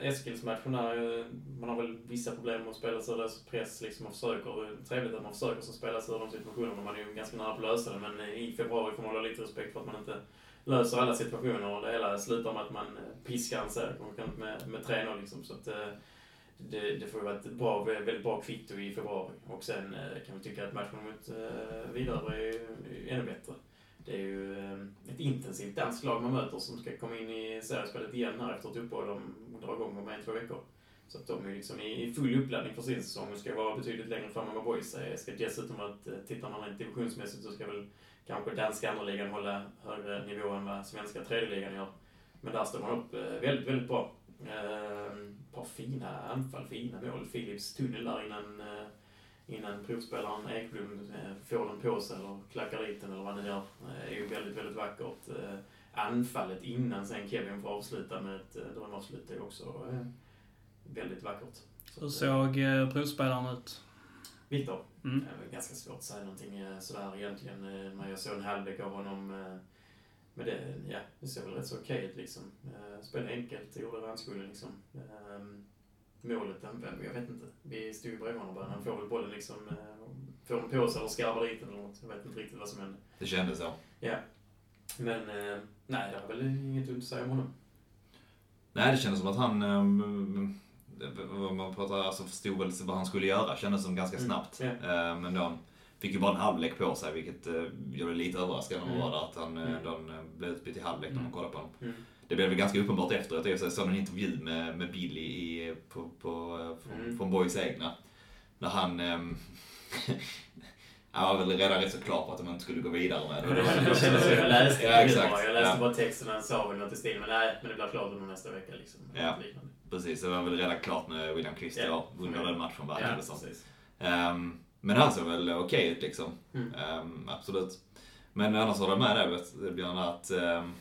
Eskilsmatcherna, eh, man har väl vissa problem med att spela sig ur press liksom, och försöker. Eh, trevligt att man försöker så spela sig ur de situationerna. Man är ju ganska nära på att lösa det, men i februari får man ha lite respekt för att man inte löser alla situationer och det hela slutar med att man eh, piskar en serie med, med 3-0 liksom. Så att, eh, det, det får ju vara ett bra, väldigt bra kvitto i februari. Och sen eh, kan vi tycka att matchen mot eh, Vidare är ju ännu bättre. Det är ju eh, ett intensivt danskt lag man möter som ska komma in i seriespelet igen här efter ett uppehåll de drar igång om en, två veckor. Så att de är liksom i full uppladdning för sin säsong och ska vara betydligt längre fram än vad Boys är. Ska dessutom att, eh, tittar man rent divisionsmässigt så ska väl kanske danska andraligan hålla högre nivå än vad svenska tredje ligan gör. Men där står man upp väldigt, väldigt bra. Ett par fina anfall, fina mål. Philips tunnel där innan, eh, innan provspelaren Ekblom eh, får den på sig eller klackar dit den eller vad ni gör. Eh, är ju väldigt, väldigt vackert. Anfallet innan sen Kevin får avsluta med ett drömavslut är också väldigt vackert. Så Hur såg provspelaren ut? Viktor. Mm. Det är ganska svårt att säga någonting sådär egentligen. När jag såg en halvlek av honom. Men det, ja, det ser väl rätt så okej ut liksom. Eh, Spelade enkelt, gjorde vad han skulle liksom. Ehm, Målet, jag vet inte. Vi stod ju bredvid bara. Han får väl bollen liksom. eh, Får den på sig eller skarvar dit den eller något. Jag vet inte riktigt vad som hände. Det kändes så. Ja. Men, eh, nej, det var väl inget ont att säga om honom. Nej, det kändes som att han... Vad man pratar, alltså förstod väl vad han skulle göra. Kändes som ganska Mm, snabbt. ja. Eh, men de fick ju bara en halvlek på sig, vilket uh, gjorde det lite överraskande när Mm. var där. Att han, eh, Mm. eh, blev utbytt i halvlek när man Mm. kollade på honom. Mm. Det blev väl ganska uppenbart efteråt. Jag såg en intervju med, med Billy i, på, på, eh, från, Mm. från Boys egna. När han... Um, [laughs] han var väl redan rätt så klar på att de inte skulle gå vidare med det. Det kändes så. Jag läste Ja, inte exakt. bara. Jag läste Ja. bara texten. Han sa väl något i stil men nej, men det blir klart under nästa vecka liksom. Ja. Precis, det var väl redan klart med William Kvist Ja. under den matchen verkade Ja, som. precis. Men han såg väl okej ut liksom. Mm. Ehm, absolut. Men annars håller jag med dig Björn att um,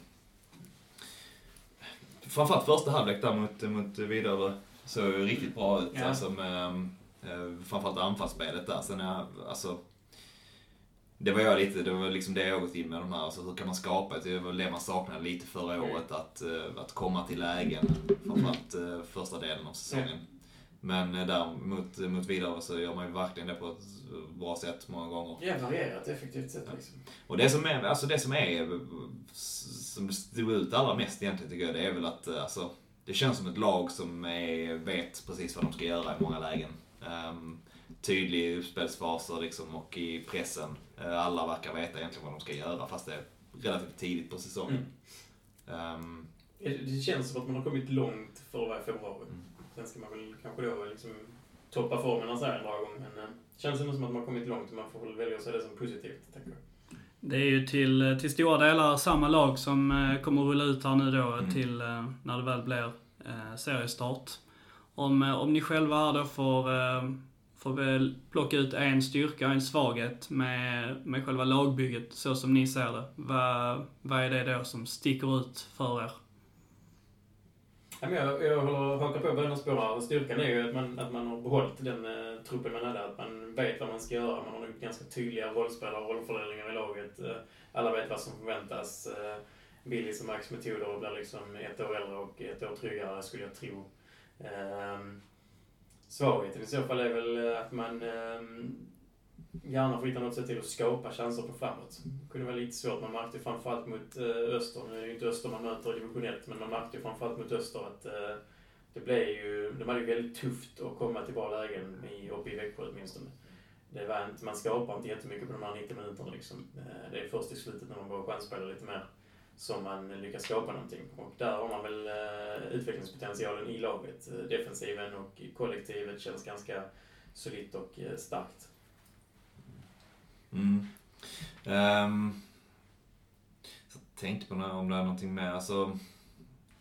framförallt första halvlek där mot, mot Vidare såg ju riktigt bra ut. Ja. Alltså med, uh, framförallt anfallsspelet där. Sen är, alltså, det var jag lite, det var liksom det jag gått in med de här, alltså hur kan man skapa det var det man saknade lite förra Mm. året, att, eh, att komma till lägen, framförallt uh, första delen av säsongen. Men eh, där mot, vidare så gör man ju verkligen det på ett bra sätt många gånger. Ja, varierat effektivt sätt liksom. Och det som är, alltså det som är, som stod ut allra mest egentligen tycker jag, det är väl att eh, alltså, det känns som ett lag som är, vet precis vad de ska göra i många lägen. Um, tydlig uppspelsfaser liksom och i pressen. Eh, alla verkar veta egentligen vad de ska göra fast det är relativt tidigt på säsongen. Um, Det det känns som att man har kommit långt för att vara i februari. Mm. Sen ska man väl kanske då liksom toppa formen och så här gång. Men eh, det känns ändå som att man har kommit långt och man får väl välja att se det som positivt, tänker jag. Det är ju till, till stora delar samma lag som eh, kommer att rulla ut här nu då Mm. till eh, när det väl blir eh, seriestart. Om, eh, om ni själva här då får, eh, får väl plocka ut en styrka och en svaghet med, med själva lagbygget så som ni ser det. Vad, vad är det då som sticker ut för er? Jag, jag håller, hakar på båda spår här. Styrkan är ju att man, att man har behållit den eh, truppen man hade. Att man vet vad man ska göra. Man har nog ganska tydliga rollspelare och rollfördelningar i laget. Eh, alla vet vad som förväntas. Eh, Billys och Max metoder blir liksom ett år äldre och ett år tryggare, skulle jag tro. Eh, svagheten i så fall är väl eh, att man eh, gärna får hitta något sätt till att skapa chanser på framåt. Det kunde vara lite svårt. Man märkte framförallt mot eh, Öster. Nu är det ju inte Öster man möter i division 1, men man märkte framförallt mot Öster att eh, det blev ju, de hade ju väldigt tufft att komma till bra lägen i, uppe i Växjö åtminstone. Det var inte, man skapar inte jättemycket på de här 90 minuterna liksom. Eh, det är först i slutet när man börjar chansspela lite mer som man lyckas skapa någonting. Och där har man väl utvecklingspotentialen i laget. Defensiven och kollektivet känns ganska solitt och starkt. Mm. Ehm, så jag tänkte på om det är någonting mer. Alltså,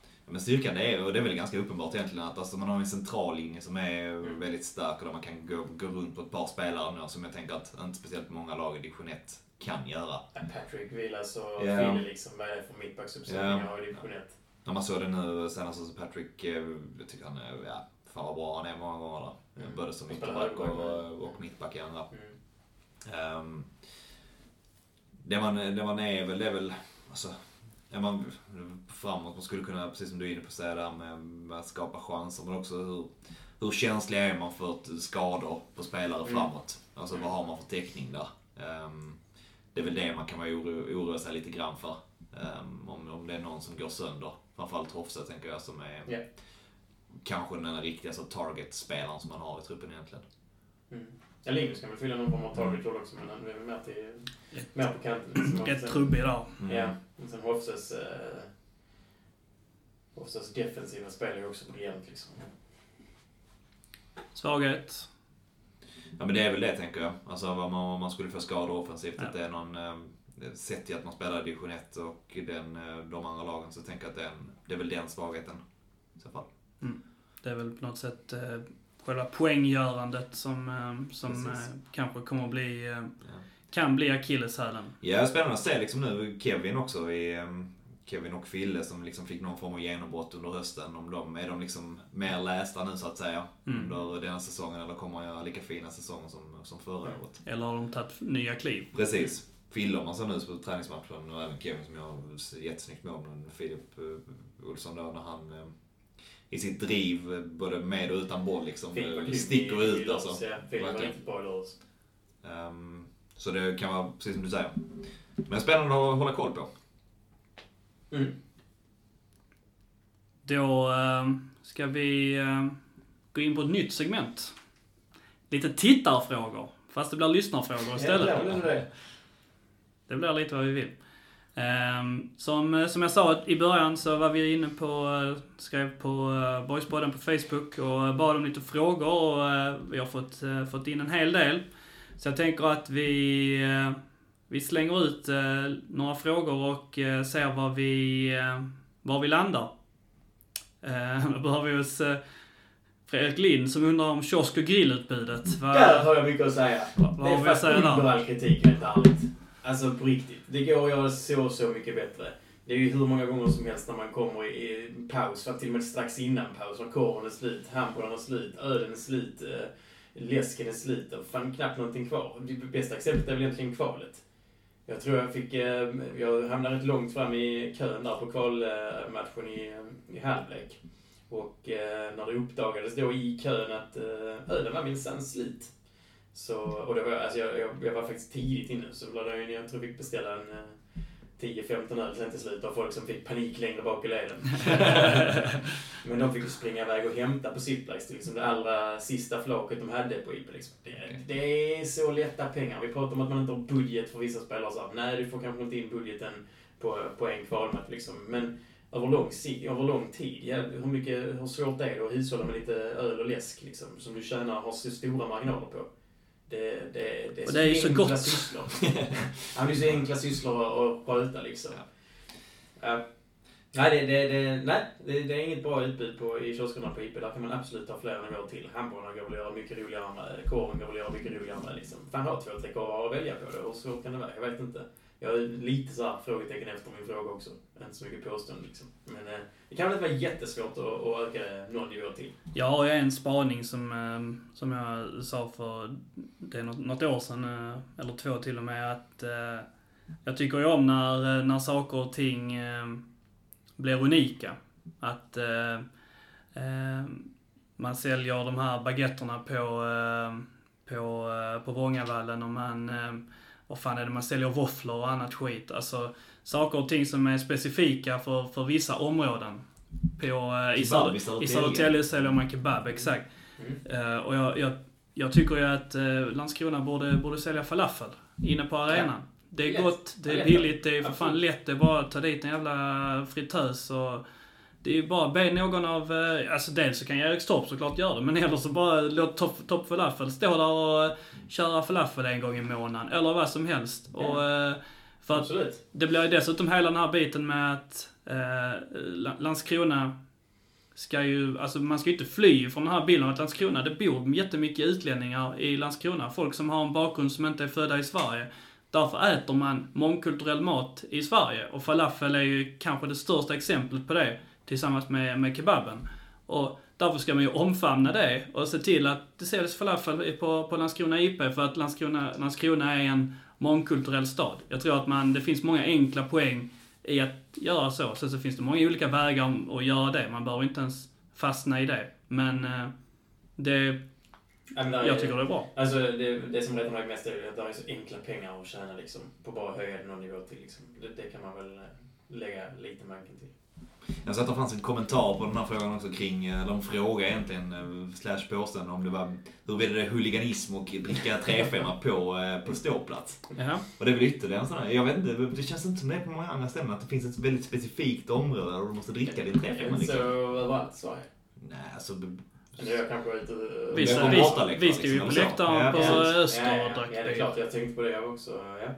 ja, men styrkan det är, och det är väl ganska uppenbart egentligen, att alltså, man har en central linje som är Mm. väldigt stark och där man kan gå, gå runt på ett par spelare nu som jag tänker att inte speciellt många lag i division 1 kan göra. Patrick Villas och Ja. Fille liksom, vad är det för mittbacksuppsättningar Ja. i division 1? När man såg det nu senast så Patrick, eh, jag tycker han är, ja, fan vad bra han är många gånger där. Mm. Både som ytterback och, och mittback i andra. Mm. Um, det, man, det man är väl, det är väl, alltså, är man framåt, man skulle kunna, precis som du är inne på, säga där med, med att skapa chanser, men också hur, hur känsliga är man för skador på spelare Mm. framåt? Alltså vad har man för täckning där? Ehm, det är väl det man kan vara oro, oroa sig lite grann för. Ehm, om, om det är någon som går sönder. Framförallt Hofse tänker jag som är Ja. kanske den riktigaste target-spelaren som man har i truppen egentligen. Mm. Ja, Linus kan väl fylla någon form av target roll också, men han är mer, till, mer på kanten. Liksom. Rätt sen- trubbig där. Mm. Ja, och sen Hofses... Eh, Hofses defensiva spel är ju också briljant liksom. Svaghet. Ja men det är väl det tänker jag. Alltså vad man, om man skulle få skador offensivt. Ja. Att det är någon... Eh, sett till att man spelar i division 1 och den, eh, de andra lagen så tänker jag att det är, en, det är väl den svagheten. I så fall. Det är väl på något sätt eh, själva poänggörandet som, eh, som Precis. eh, kanske kommer att bli eh, Ja. kan bli akilleshälen. Ja, spännande att se liksom nu Kevin också i Kevin och Fille som liksom fick någon form av genombrott under hösten. Om de, är de liksom mer lästa nu så att säga Mm. under den här säsongen eller kommer att göra lika fina säsonger som, som förra året? Eller har de tagit nya kliv? Precis. Fille om man ser nu på träningsmatchen och även Kevin som gör jättesnyggt mål. Filip Olsson då när han i sitt driv, både med och utan boll liksom, sticker i- ut alltså. ja. Riktigt bra. Ehm, så det kan vara precis som du säger. Men spännande att hålla koll på. Mm. Då eh, ska vi eh, gå in på ett nytt segment. Lite tittarfrågor. Fast det blir lyssnarfrågor istället. Ja, det blir det. Det blir lite vad vi vill. Ehm, som, som jag sa i början så var vi inne på, eh, skrev på uh, Boyspodden på Facebook och bad om lite frågor och eh, vi har fått, eh, fått in en hel del. Så jag tänker att vi, eh, vi slänger ut eh, några frågor och eh, ser var vi, eh, var vi landar. Uh, då börjar vi hos eh, Fredrik Lind som undrar om kiosk och grillutbudet. Där har jag mycket att säga. vad, Det vad är att säga faktiskt under där? all kritik, helt ärligt. Alltså på riktigt. Det går att göra så, så mycket bättre. Det är ju hur många gånger som helst när man kommer i paus, för till och med strax innan paus, när korven är slut, hamburgaren är slut, ölen är slut, eh, läsken är slut och fan knappt någonting kvar. Det bästa exemplet är väl egentligen kvalet. Jag tror jag fick, eh, jag hamnade rätt långt fram i kön där på kvalmatchen i, eh, i halvlek. Och när det uppdagades då i kön att ölen var minsann slut. Så, och det var, alltså jag, jag, jag var faktiskt tidigt inne, så var det, jag tror jag fick beställa en eh, 10-15 öl sen till slut av folk som fick panik längre bak i leden. [laughs] Men de fick springa iväg och hämta på Ziplax liksom det allra sista flaket de hade på IP. Liksom. Det, det är så lätta pengar. Vi pratar om att man inte har budget för vissa spelare. Så nej, du får kanske inte in budgeten på, på en kvalmatch. Liksom. Men över lång, över lång tid, ja, hur, mycket, hur svårt är det att hushålla med lite öl och läsk liksom, som du tjänar, har så stora marginaler på? Det, det, det Och det är ju så enkla gott. Sysslor. [laughs] ja, det är så enkla sysslor att sköta liksom. Ja. Nej, det, det, det, nej det, det är inget bra utbud på, i kioskerna på IP. Där kan man absolut ha flera nivåer till. Hamburgarna går väl att göra mycket roligare med. Korven går väl att göra mycket roligare med. Liksom. Fan, ha två, tre korvar att välja på. Det. Hur svårt kan det vara? Jag vet inte. Jag har lite så här frågetecken efter min fråga också. Inte så mycket påstående liksom. Men eh, det kan väl inte vara jättesvårt att, att öka någon nivå till. Jag har ju en spaning som, eh, som jag sa för det är något, något år sedan, eh, eller två till och med, att eh, jag tycker ju om när, eh, när saker och ting eh, blir unika. Att eh, eh, man säljer de här baguetterna på, eh, på, eh, på Vångavallen och man, eh, vad fan är det, man säljer våfflor och annat skit. Alltså saker och ting som är specifika för, för vissa områden. På, eh, Kebab i Söder, Södertälje. I Södertälje säljer man kebab, exakt. Mm. Eh, och jag, jag, jag tycker ju att uh, Landskrona borde, borde sälja falafel inne på arenan. Det är Lätt. gott, det är billigt, det är för fan lätt. Det är bara att ta dit en jävla fritös och det är ju bara be någon av, eh, alltså dels så kan Erikstorp såklart göra det, men eller så bara låt Top, top Falafel stå där och eh, köra falafel en gång i månaden. Eller vad som helst. Ja. Och, eh, för att det blir ju dessutom hela den här biten med att eh, La- Landskrona ska ju, alltså man ska ju inte fly från den här bilden att Landskrona, det bor jättemycket utlänningar i Landskrona. Folk som har en bakgrund som inte är födda i Sverige. Därför äter man mångkulturell mat i Sverige. Och falafel är ju kanske det största exemplet på det, tillsammans med, med kebaben. Och därför ska man ju omfamna det och se till att det säljs falafel på, på Landskrona IP, för att Landskrona, Landskrona är en mångkulturell stad. Jag tror att man, det finns många enkla poäng i att göra så. Sen så finns det många olika vägar att göra det. Man behöver inte ens fastna i det. Men eh, det, jag tycker det är bra. Alltså det, det som retar mig mest är att det är så enkla pengar att tjäna liksom. På bara att höja någon nivå till liksom. Det, det kan man väl eh, lägga lite manken till. Jag satt och fanns en kommentar på den här frågan också kring, eller en fråga egentligen, eh, slash påstående om det var huruvida det är huliganism och dricka 3-5 på, eh, på ståplats. Jaha. Och det är väl ytterligare en sån här, jag vet inte, det känns inte som det är på många andra ställen att det finns ett väldigt specifikt område där du måste dricka din 3-5 Är det inte så liksom. överallt Sverige? Nej, alltså... Ute... Vi, Det stod ju liksom, på läktaren på. Öster och drack ja, det är det. klart. Jag tänkte på det också. Ja.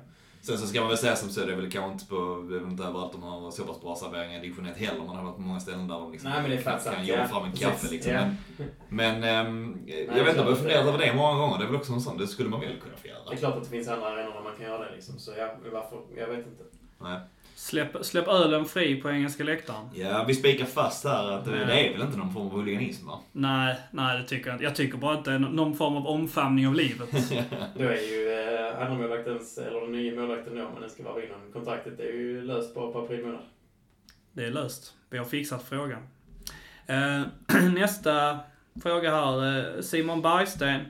Sen så ska man väl säga som så, det är väl kanske inte på, det är inte överallt de har så pass bra serveringar i division 1 heller. Man har varit på många ställen där de liksom Nej, men det är kan, jobba ja. fram en Precis, kaffe liksom. ja. Men, men ehm, jag det är vet inte, jag har funderat över det många gånger. Det är väl också en sån, det skulle man väl kunna få Det är göra? klart att det finns andra arenor där man kan göra det liksom. Så ja, varför? Jag vet inte. Nej. Släpp, släpp ölen fri på engelska läktaren. Ja, vi spikar fast här att det, Nej. det är väl inte någon form av huliganism va? Nej, nej det tycker jag inte. Jag tycker bara att det är någon form av omfamning av livet. [laughs] Då är ju eh, andra målvaktens, eller den nya målvakten då, om den ska vara innan kontraktet, det är ju löst bara på april månad. Det är löst. Vi har fixat frågan. Eh, [clears throat] nästa fråga här. eh, Simon Bergsten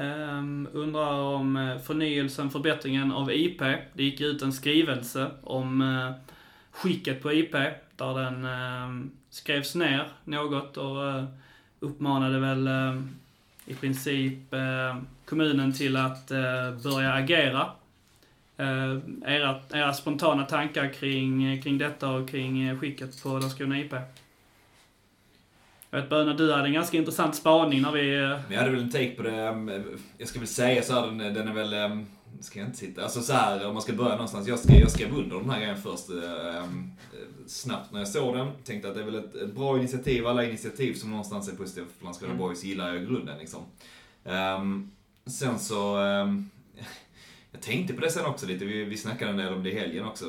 Um, undrar om eh, förnyelsen, förbättringen av IP. Det gick ut en skrivelse om uh, skicket på IP, där den uh, skrevs ner något och uh, uppmanade väl uh, i princip kommunen till att börja agera. Era, era spontana tankar kring, kring detta och kring skicket på Landskrona IP? Jag vet Böna, du hade en ganska intressant spaning när vi... eh, jag hade väl en take på det, ehm, jag ska väl säga så här, den, den är väl, ehm, ska jag inte sitta, alltså så här om man ska börja någonstans. Jag skrev, jag skrev under den här grejen först ehm, snabbt när jag såg den. Tänkte att det är väl ett, ett bra initiativ, alla initiativ som någonstans är positiva för Landskrona Mm. Boys gillar jag i grunden liksom. Ehm, sen så, ehm, [laughs] jag tänkte på det sen också lite, vi, vi snackade en del om det i helgen också.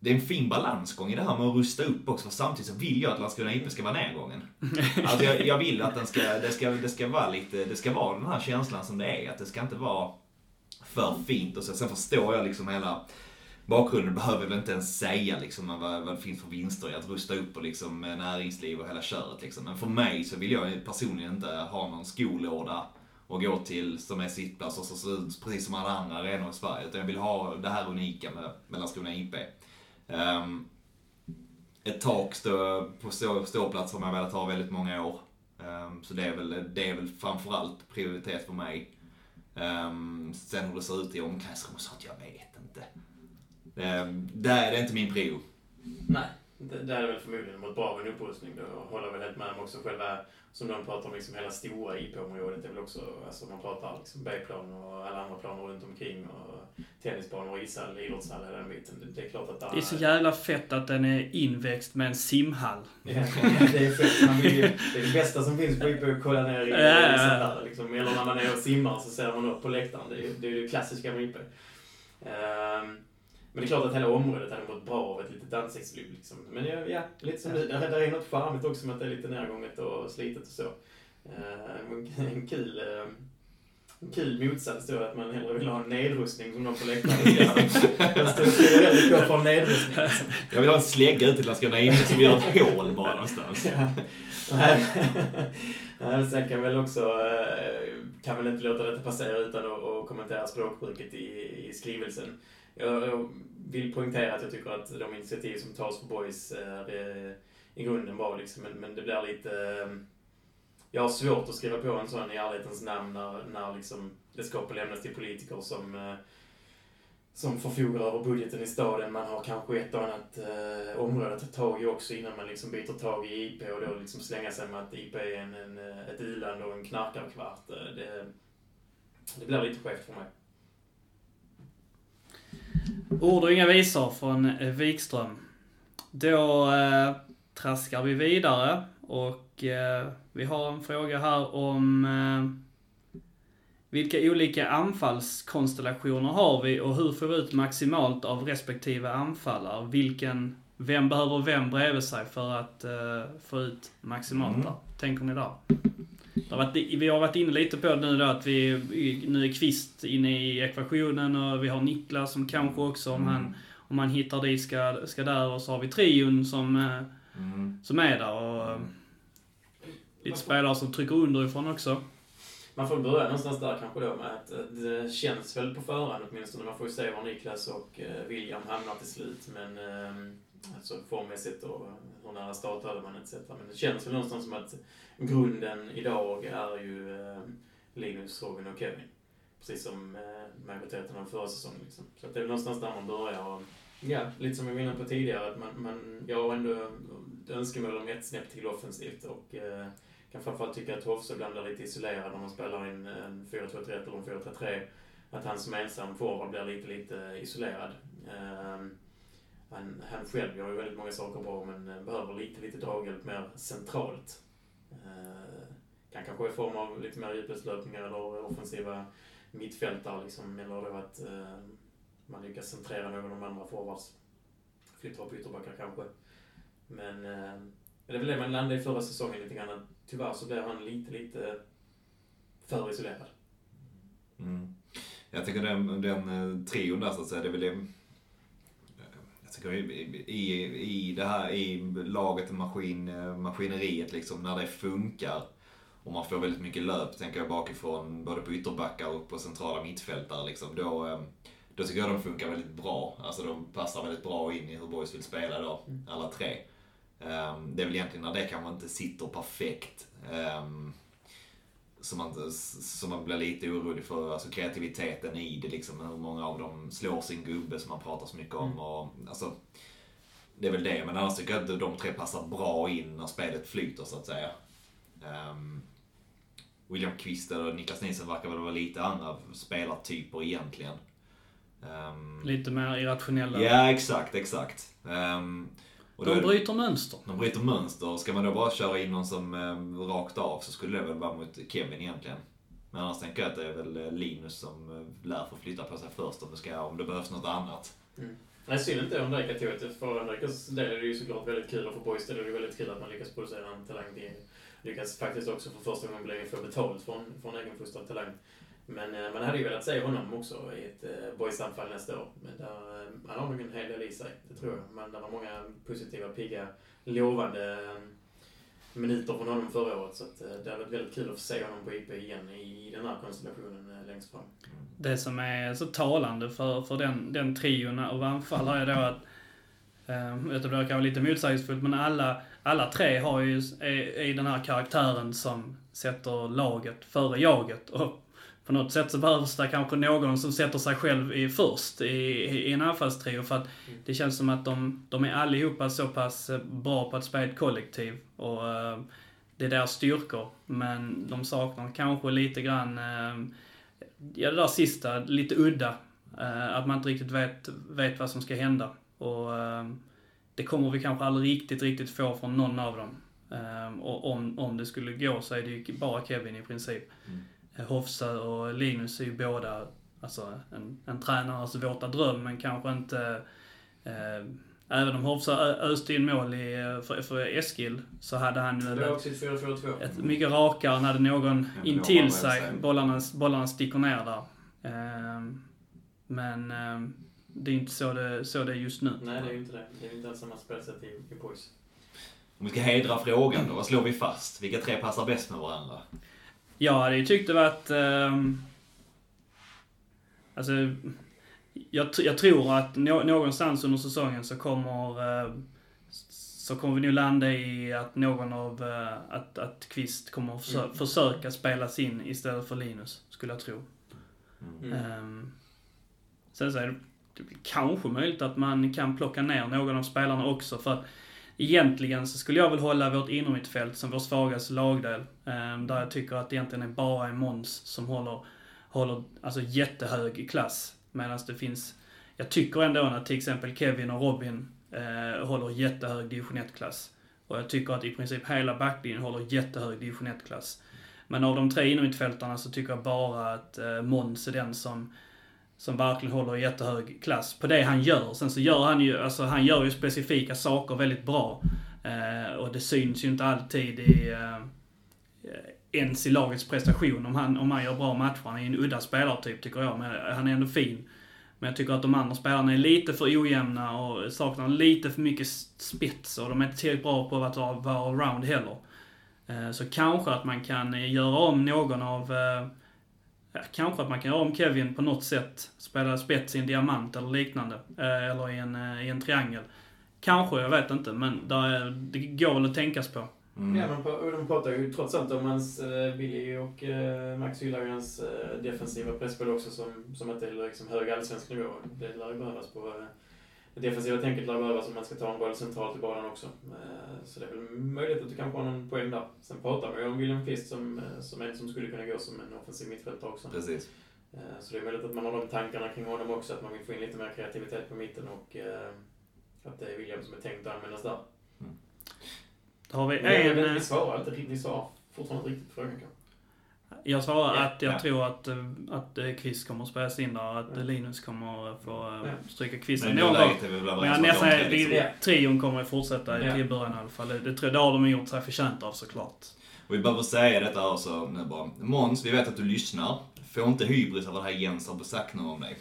Det är en fin balansgång i det här med att rusta upp också, för samtidigt så vill jag att Landskrona IP ska vara nedgången. [laughs] Alltså jag, jag vill att den ska, det ska, det ska vara lite, det ska vara den här känslan som det är. Att det ska inte vara för fint. Och så, sen förstår jag liksom hela bakgrunden. Behöver väl inte ens säga liksom vad, vad det finns för vinster i att rusta upp och liksom med näringsliv och hela köret liksom. Men för mig så vill jag personligen inte ha någon skolåda och gå till som är sittplats och så ser ut precis som alla andra arenor i Sverige. Utan jag vill ha det här unika med, med Landskrona IP. Um, ett tak stå, på stå, ståplats har man velat ha väldigt många år. Um, så det är, väl, det är väl framförallt prioritet för mig. Um, sen hur det ser ut i omklädningsrum och sånt, jag vet inte. Um, där är det inte min prio. Nej. Det, där är väl förmodligen mot bra med en upprustning. Då håller jag väl helt med om också själva, som de pratar om, liksom hela stora IP-området. Det är väl också, alltså man pratar liksom B-plan och alla andra planer runt omkring och tennisbanor och ishall, idrottshall, hela den biten. Det, är klart att där Det är så jävla fett att den är inväxt med en simhall. Ja, det är fett. Man vill det är det bästa som finns på IP att kolla ner i där, liksom. Eller när man är och simmar så ser man upp på läktaren. Det är ju det, är det klassiska med IP. Ehm, men det är klart att hela området hade mått bra av ett litet ansiktslyft. Liksom. Men ja, ja, lite som du. Där, är något charmigt också med att det är lite närgånget och slitet och så. Ehm, en, kul... en kul motsats då att man hellre vill ha en nedrustning som de på läktaren. Står hellre på för en nedrustning. Jag vill ha en slägga ut till Landskrona IP som gör ett hål bara någonstans. Ja. Nej. Sen kan väl också, eh, kan väl inte låta detta passera utan att, att kommentera språkbruket i, i skrivelsen. Jag, jag vill poängtera att jag tycker att de initiativ som tas för Boys är eh, i grunden bra liksom, men, men det blir lite... Eh, jag har svårt att skriva på en sån i ärlighetens namn när, när liksom det ska lämnas till politiker som eh, som förfogar över budgeten i staden. Man har kanske ett och annat eh, område att ta tag i också innan man liksom byter tag i IP och då liksom slänga sig med att IP är en, en, ett i-land och en knarkarkvart. Det, det blir lite skevt för mig. Ord och inga visor från Wikström. Då eh, traskar vi vidare och eh, vi har en fråga här om eh, vilka olika anfallskonstellationer har vi och hur får vi ut maximalt av respektive anfallare? Vilken, vem behöver vem bredvid sig för att eh, få ut maximalt Mm. där? Tänker ni där? Varit, vi har varit inne lite på det nu då att vi, nu är Kvist inne i ekvationen och vi har Niklas som kanske också om han, om han hittar dit ska, ska där och så har vi trion som, eh, Mm. som är där och eh, lite spelare som trycker underifrån också. Man får börja någonstans där kanske då med att eh, det känns väl på förhand åtminstone. Man får ju se var Niklas och William hamnar till slut. Men eh, alltså formmässigt och hur nära startade man etc. Men det känns väl någonstans som att grunden idag är ju eh, Linus, Robin och Kevin. Precis som eh, majoriteten av förra säsongen. Liksom. Så det är väl någonstans där man börjar. Och, ja, lite som vi var inne på tidigare, att man, man, jag har ändå ett önskemål om ett snäpp till offensivt. Och, eh, kan framförallt tycka att Hovse ibland blir lite isolerad när man spelar in en 4-2-3 eller en 4-3-3. att han som ensam forward blir lite, lite isolerad. Ehm, han, han själv gör ju väldigt många saker bra men eh, behöver lite, lite draghjälp mer centralt. Eh, kan kanske i form av lite mer djupledslöpningar eller offensiva mittfältare liksom, eller då att eh, man lyckas centrera någon av de andra forwards. Flyttar upp ytterbackar kanske. Men eh, det är väl det man landade i förra säsongen lite grann. Tyvärr så blev han lite, lite för isolerad. Mm. Jag tycker den, den eh, trion där så att säga, det är väl det tycker i, i, i det här, i laget, maskin, eh, maskineriet liksom, när det funkar och man får väldigt mycket löp, tänker jag bakifrån, både på ytterbackar och på centrala mittfältare liksom, då, eh, då tycker jag de funkar väldigt bra. Alltså de passar väldigt bra in i hur Boys vill spela då, Mm. alla tre. Um, det är väl egentligen när det kanske inte sitter perfekt um, som man, som man blir lite orolig för, alltså kreativiteten i det liksom. Hur många av dem slår sin gubbe som man pratar så mycket om. Mm. Och, alltså, det är väl det, men annars tycker jag att de tre passar bra in när spelet flyter så att säga. Um, William Kvist och Niklas Nielsen verkar väl vara lite andra spelartyper egentligen. Um, Lite mer irrationella. Ja, exakt, exakt. Um, och då De det- bryter mönster. de bryter mönster. Ska man då bara köra in någon som eh, rakt av så skulle det väl vara mot Kevin egentligen. Men annars tänker jag att det är väl eh, Linus som eh, lär få flytta på sig först om det, ska, om det behövs något annat. Nej, synd inte om det. För Drejkas del är det ju såklart väldigt kul och för Boys del är det väldigt kul att man lyckas producera en talang till. Lyckas faktiskt också för första gången bli, få betalt från, från egenfostrad talang. Men eh, man hade ju velat se honom också i ett eh, boysanfall nästa år. Men där, eh, han har nog en hel del i sig, det tror jag. Men det var många positiva, pigga, lovande minuter från honom förra året. Så att, det hade varit väldigt kul att få se honom på IP igen i, den här konstellationen längst fram. Det som är så talande för, för den, den trion av anfallare är då att, jag vet det kan vara lite motsägelsefullt, men alla, alla tre har ju, är, är den här karaktären som sätter laget före jaget. Och på något sätt så behövs det kanske någon som sätter sig själv i först i, i en anfallstrio för att det känns som att de, de är allihopa så pass eh, bra på att spela ett kollektiv och eh, det är deras styrkor. Men de saknar kanske lite grann eh, Ja, det där sista, lite udda. Eh, att man inte riktigt vet, vet vad som ska hända. Och det kommer vi kanske aldrig riktigt, riktigt få från någon av dem. Och om, om det skulle gå så är det ju bara Kevin i princip. Mm. Eh, Hofsa och Linus är ju båda alltså, en, en tränares våta dröm, men kanske inte... Eh, även om Hofsa öste in mål i, eh, för, för Eskil, så hade han ju Det var ett, också ett 4-4-2. ett mycket rakare när någon Ja, men in då till har man sig. sig. Bollarna, bollarna sticker ner där. Ehm, men ehm, det är inte så det, så det är just nu. Nej, det är ju inte det. Det är ju inte alls samma spelsätt i, i Boys. Om vi ska hedra frågan då, vad slår vi fast? Vilka tre passar bäst med varandra? Jag hade ju tyckt det var att... ehm, alltså, jag, jag tror att nå, någonstans under säsongen så kommer... eh, så kommer vi nog landa i att någon av... eh, att, att Kvist kommer att försö- Mm. försöka spelas in istället för Linus, skulle jag tro. Mm. Ehm, sen så är det, det kanske möjligt att man kan plocka ner någon av spelarna också för egentligen så skulle jag väl hålla vårt innermittfält som vår svagaste lagdel. Ehm, där jag tycker att det egentligen är bara är Måns som håller, håller alltså jättehög klass. Medan det finns, jag tycker ändå att till exempel Kevin och Robin eh, håller jättehög division 1-klass. Och jag tycker att i princip hela backlinjen håller jättehög division 1-klass. Men av de tre innermittfältarna så tycker jag bara att eh, Måns är den som, som verkligen håller jättehög klass på det han gör. Sen så gör han ju, alltså han gör ju specifika saker väldigt bra. Eh, och det syns ju inte alltid i, eh, ens i lagets prestation om han, om han gör bra matcher. Han är ju en udda spelartyp tycker jag, men han är ändå fin. Men jag tycker att de andra spelarna är lite för ojämna och saknar lite för mycket spets och de är inte tillräckligt bra på att vara, allround heller. Eh, Så kanske att man kan eh, göra om någon av... Eh, Ja, kanske att man kan göra om Kevin på något sätt. Spela spets i en diamant eller liknande. Eh, Eller i en, eh, i en triangel. Kanske, jag vet inte. Men där, är- det går väl att tänkas på. Mm. Ja, men på- de pratar ju trots allt om hans, eh, Billy och eh, Max hyllar ju hans eh, defensiva presspel också som, som inte är liksom hög allsvensk nivå. Det lär ju behövas på... Eh, det defensiva tänket lär behövas om man ska ta en boll centralt i banan också. Eh, så det är väl möjligt att du kanske har någon poäng där. Sen pratar vi ju om William Kvist som, eh, som en som skulle kunna gå som en offensiv mittfältare också. Precis. Eh, Så det är möjligt att man har de tankarna kring honom också, att man vill få in lite mer kreativitet på mitten och att det är William som är tänkt att användas där. Då har vi Men jag vet en... vi svarar inte riktigt, vi svarar fortfarande inte riktigt på frågan kanske. Jag svarar Ja, att jag ja. tror att, eh, att eh, Kvist kommer att spelas in där och att Ja. Linus kommer att få eh, stryka i någon gång. Men nästan, liksom. Trion kommer att fortsätta Ja. till början i alla fall. Det, tror jag- det har de gjort sig förtjänta av såklart. Och vi behöver säga detta också nu bara. Måns, vi vet att du lyssnar. Få inte hybris av det här Jens har sagt nu om dig.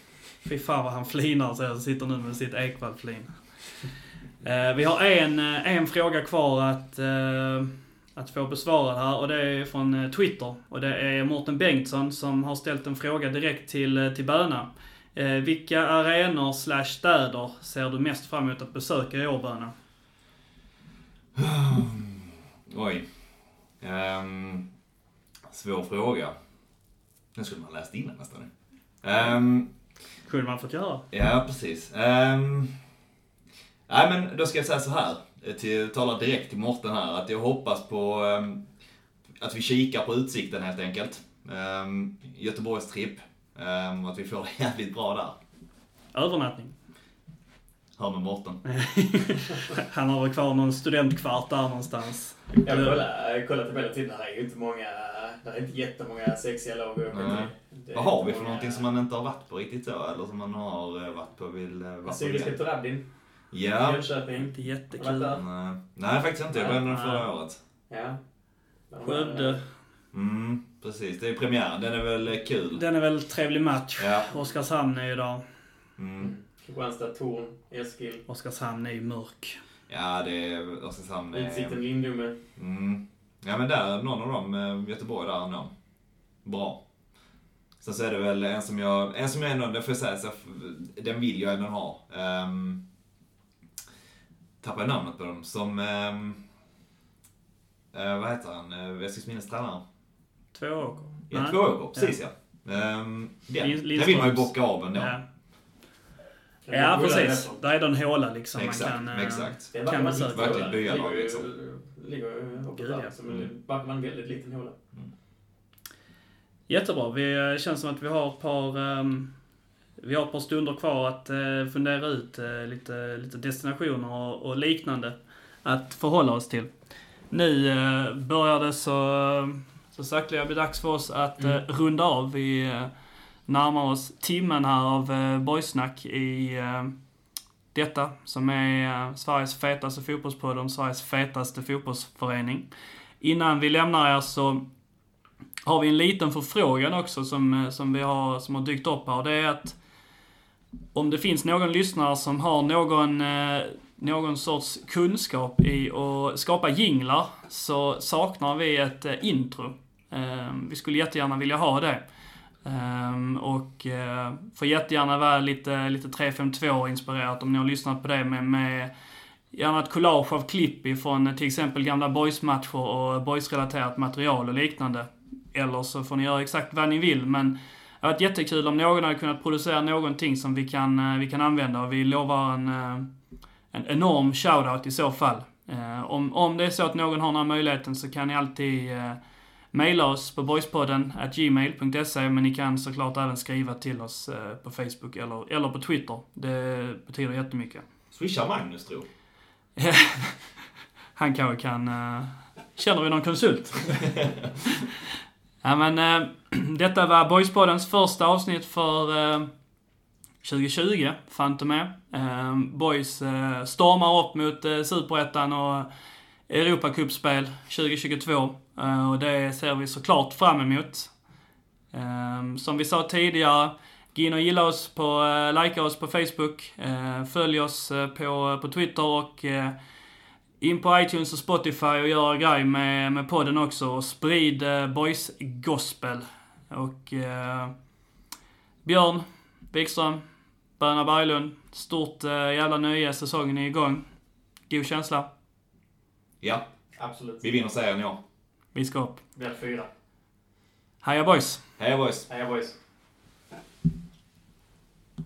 Fy fan vad han flinar så jag sitter nu med sitt Ekwall-flin. Vi har en, en fråga kvar att, eh, att få besvarad här och det är från eh, Twitter. Och det är Mårten Bengtsson som har ställt en fråga direkt till, eh, till Böna. Eh, vilka arenor slash städer ser du mest fram emot att besöka i år Böna? [sighs] Oj. Ehm, svår fråga. Den skulle man läst innan nästan. Um, Kunde man fått göra. ja, precis. Um, nej, men då ska jag säga så här. eh, Till, tala direkt till Morten här. Att jag hoppas på ehm, att vi kikar på utsikten helt enkelt. Um, Göteborgs tripp. Um, att vi får det [laughs] jävligt bra där. Övernattning. Hör med Morten. [laughs] Han har väl kvar någon studentkvart där någonstans. Jag kollar, kollar tabellen till, där är ju inte många, där är inte jättemånga sexiga lag Vad har vi för många- någonting som man inte har varit på riktigt så? Eller som man har eh, varit på vill eh, vara på Assyriska igen? Ja. Jönköping. Inte jättekul. Nej, nej faktiskt inte. Jag ändå Nej. förra året. Ja. Skövde. Mm, precis. Det är premiären. Den är väl eh, kul. Den är väl trevlig match. Ja. Oskarshamn är ju där. Mm. Mm. Kristianstad, Torn, Eskil. Oskarshamn är ju mörk. Ja, det är Oskarshamn. är- Utsikten, Lindome. Mm. Ja, men där, någon av dem, eh, Göteborg där ändå. Bra. Sen så är det väl en som jag, en som jag ändå, det får jag säga, så, den vill jag ändå ha. Um, tappar jag namnet på dem. Som, um, vad heter han, uh, Eskilsminnes tränare? Två åker. Ja, Nej. två år, precis ja. Um, den, Lin- den vill man ju bocka av ändå. Ja, ja precis. Där är det en håla liksom. Exakt, man kan, eh, exakt. Det Kan man riktigt Verkligen byalag, liksom. Ligger Gud, där. ja. Mm. vara en väldigt liten håla. Jättebra. Vi eh, känns som att vi har ett par, ehm, vi har ett par stunder kvar att eh, fundera ut eh, lite, lite destinationer och, och liknande att förhålla oss till. Nu eh, börjar det så, så sakteliga bli dags för oss att Mm. runda av. Vi närmar oss timmen här av boysnack i detta som är Sveriges fetaste fotbollspodd om Sveriges fetaste fotbollsförening. Innan vi lämnar er så har vi en liten förfrågan också som, som, vi har, som har dykt upp här. Det är att om det finns någon lyssnare som har någon, eh, någon sorts kunskap i att skapa jinglar så saknar vi ett eh, intro. Eh, Vi skulle jättegärna vilja ha det. Eh, och eh, får jättegärna vara lite, lite 352-inspirerat om ni har lyssnat på det med, med gärna ett collage av klipp ifrån eh, till exempel gamla boysmatcher och boysrelaterat material och liknande. Eller så får ni göra exakt vad ni vill, men det hade varit jättekul om någon hade kunnat producera någonting som vi kan, eh, vi kan använda och vi lovar en, eh, en enorm shoutout i så fall. Eh, Om, om det är så att någon har den här möjligheten så kan ni alltid mejla oss på boyspodden at gmail.se men ni kan såklart även skriva till oss på Facebook eller, eller på Twitter. Det betyder jättemycket. Swisha Magnus tro. [laughs] Han kanske kan... Känner vi någon konsult? [laughs] ja, men äh, [clears throat] detta var Boyspoddens första avsnitt för eh, äh, 2020, Phantom med. Ehm, boys äh, stormar upp mot äh, Superettan och Europacupspel 2022. Äh, och det ser vi såklart fram emot. Ehm, som vi sa tidigare, gå in och gilla oss på, äh, likea oss på Facebook, följ oss på, på Twitter och in på iTunes och Spotify och gör grej med, med podden också och sprid uh, Boys Gospel. Och uh, Björn Wikström, Böna Berglund, stort uh, jävla nöje, säsongen är igång. God känsla. Ja, Absolut. vi vinner serien ja. Vi ska upp. Vi hade fyra. Heja boys! Hej boys! Heja boys.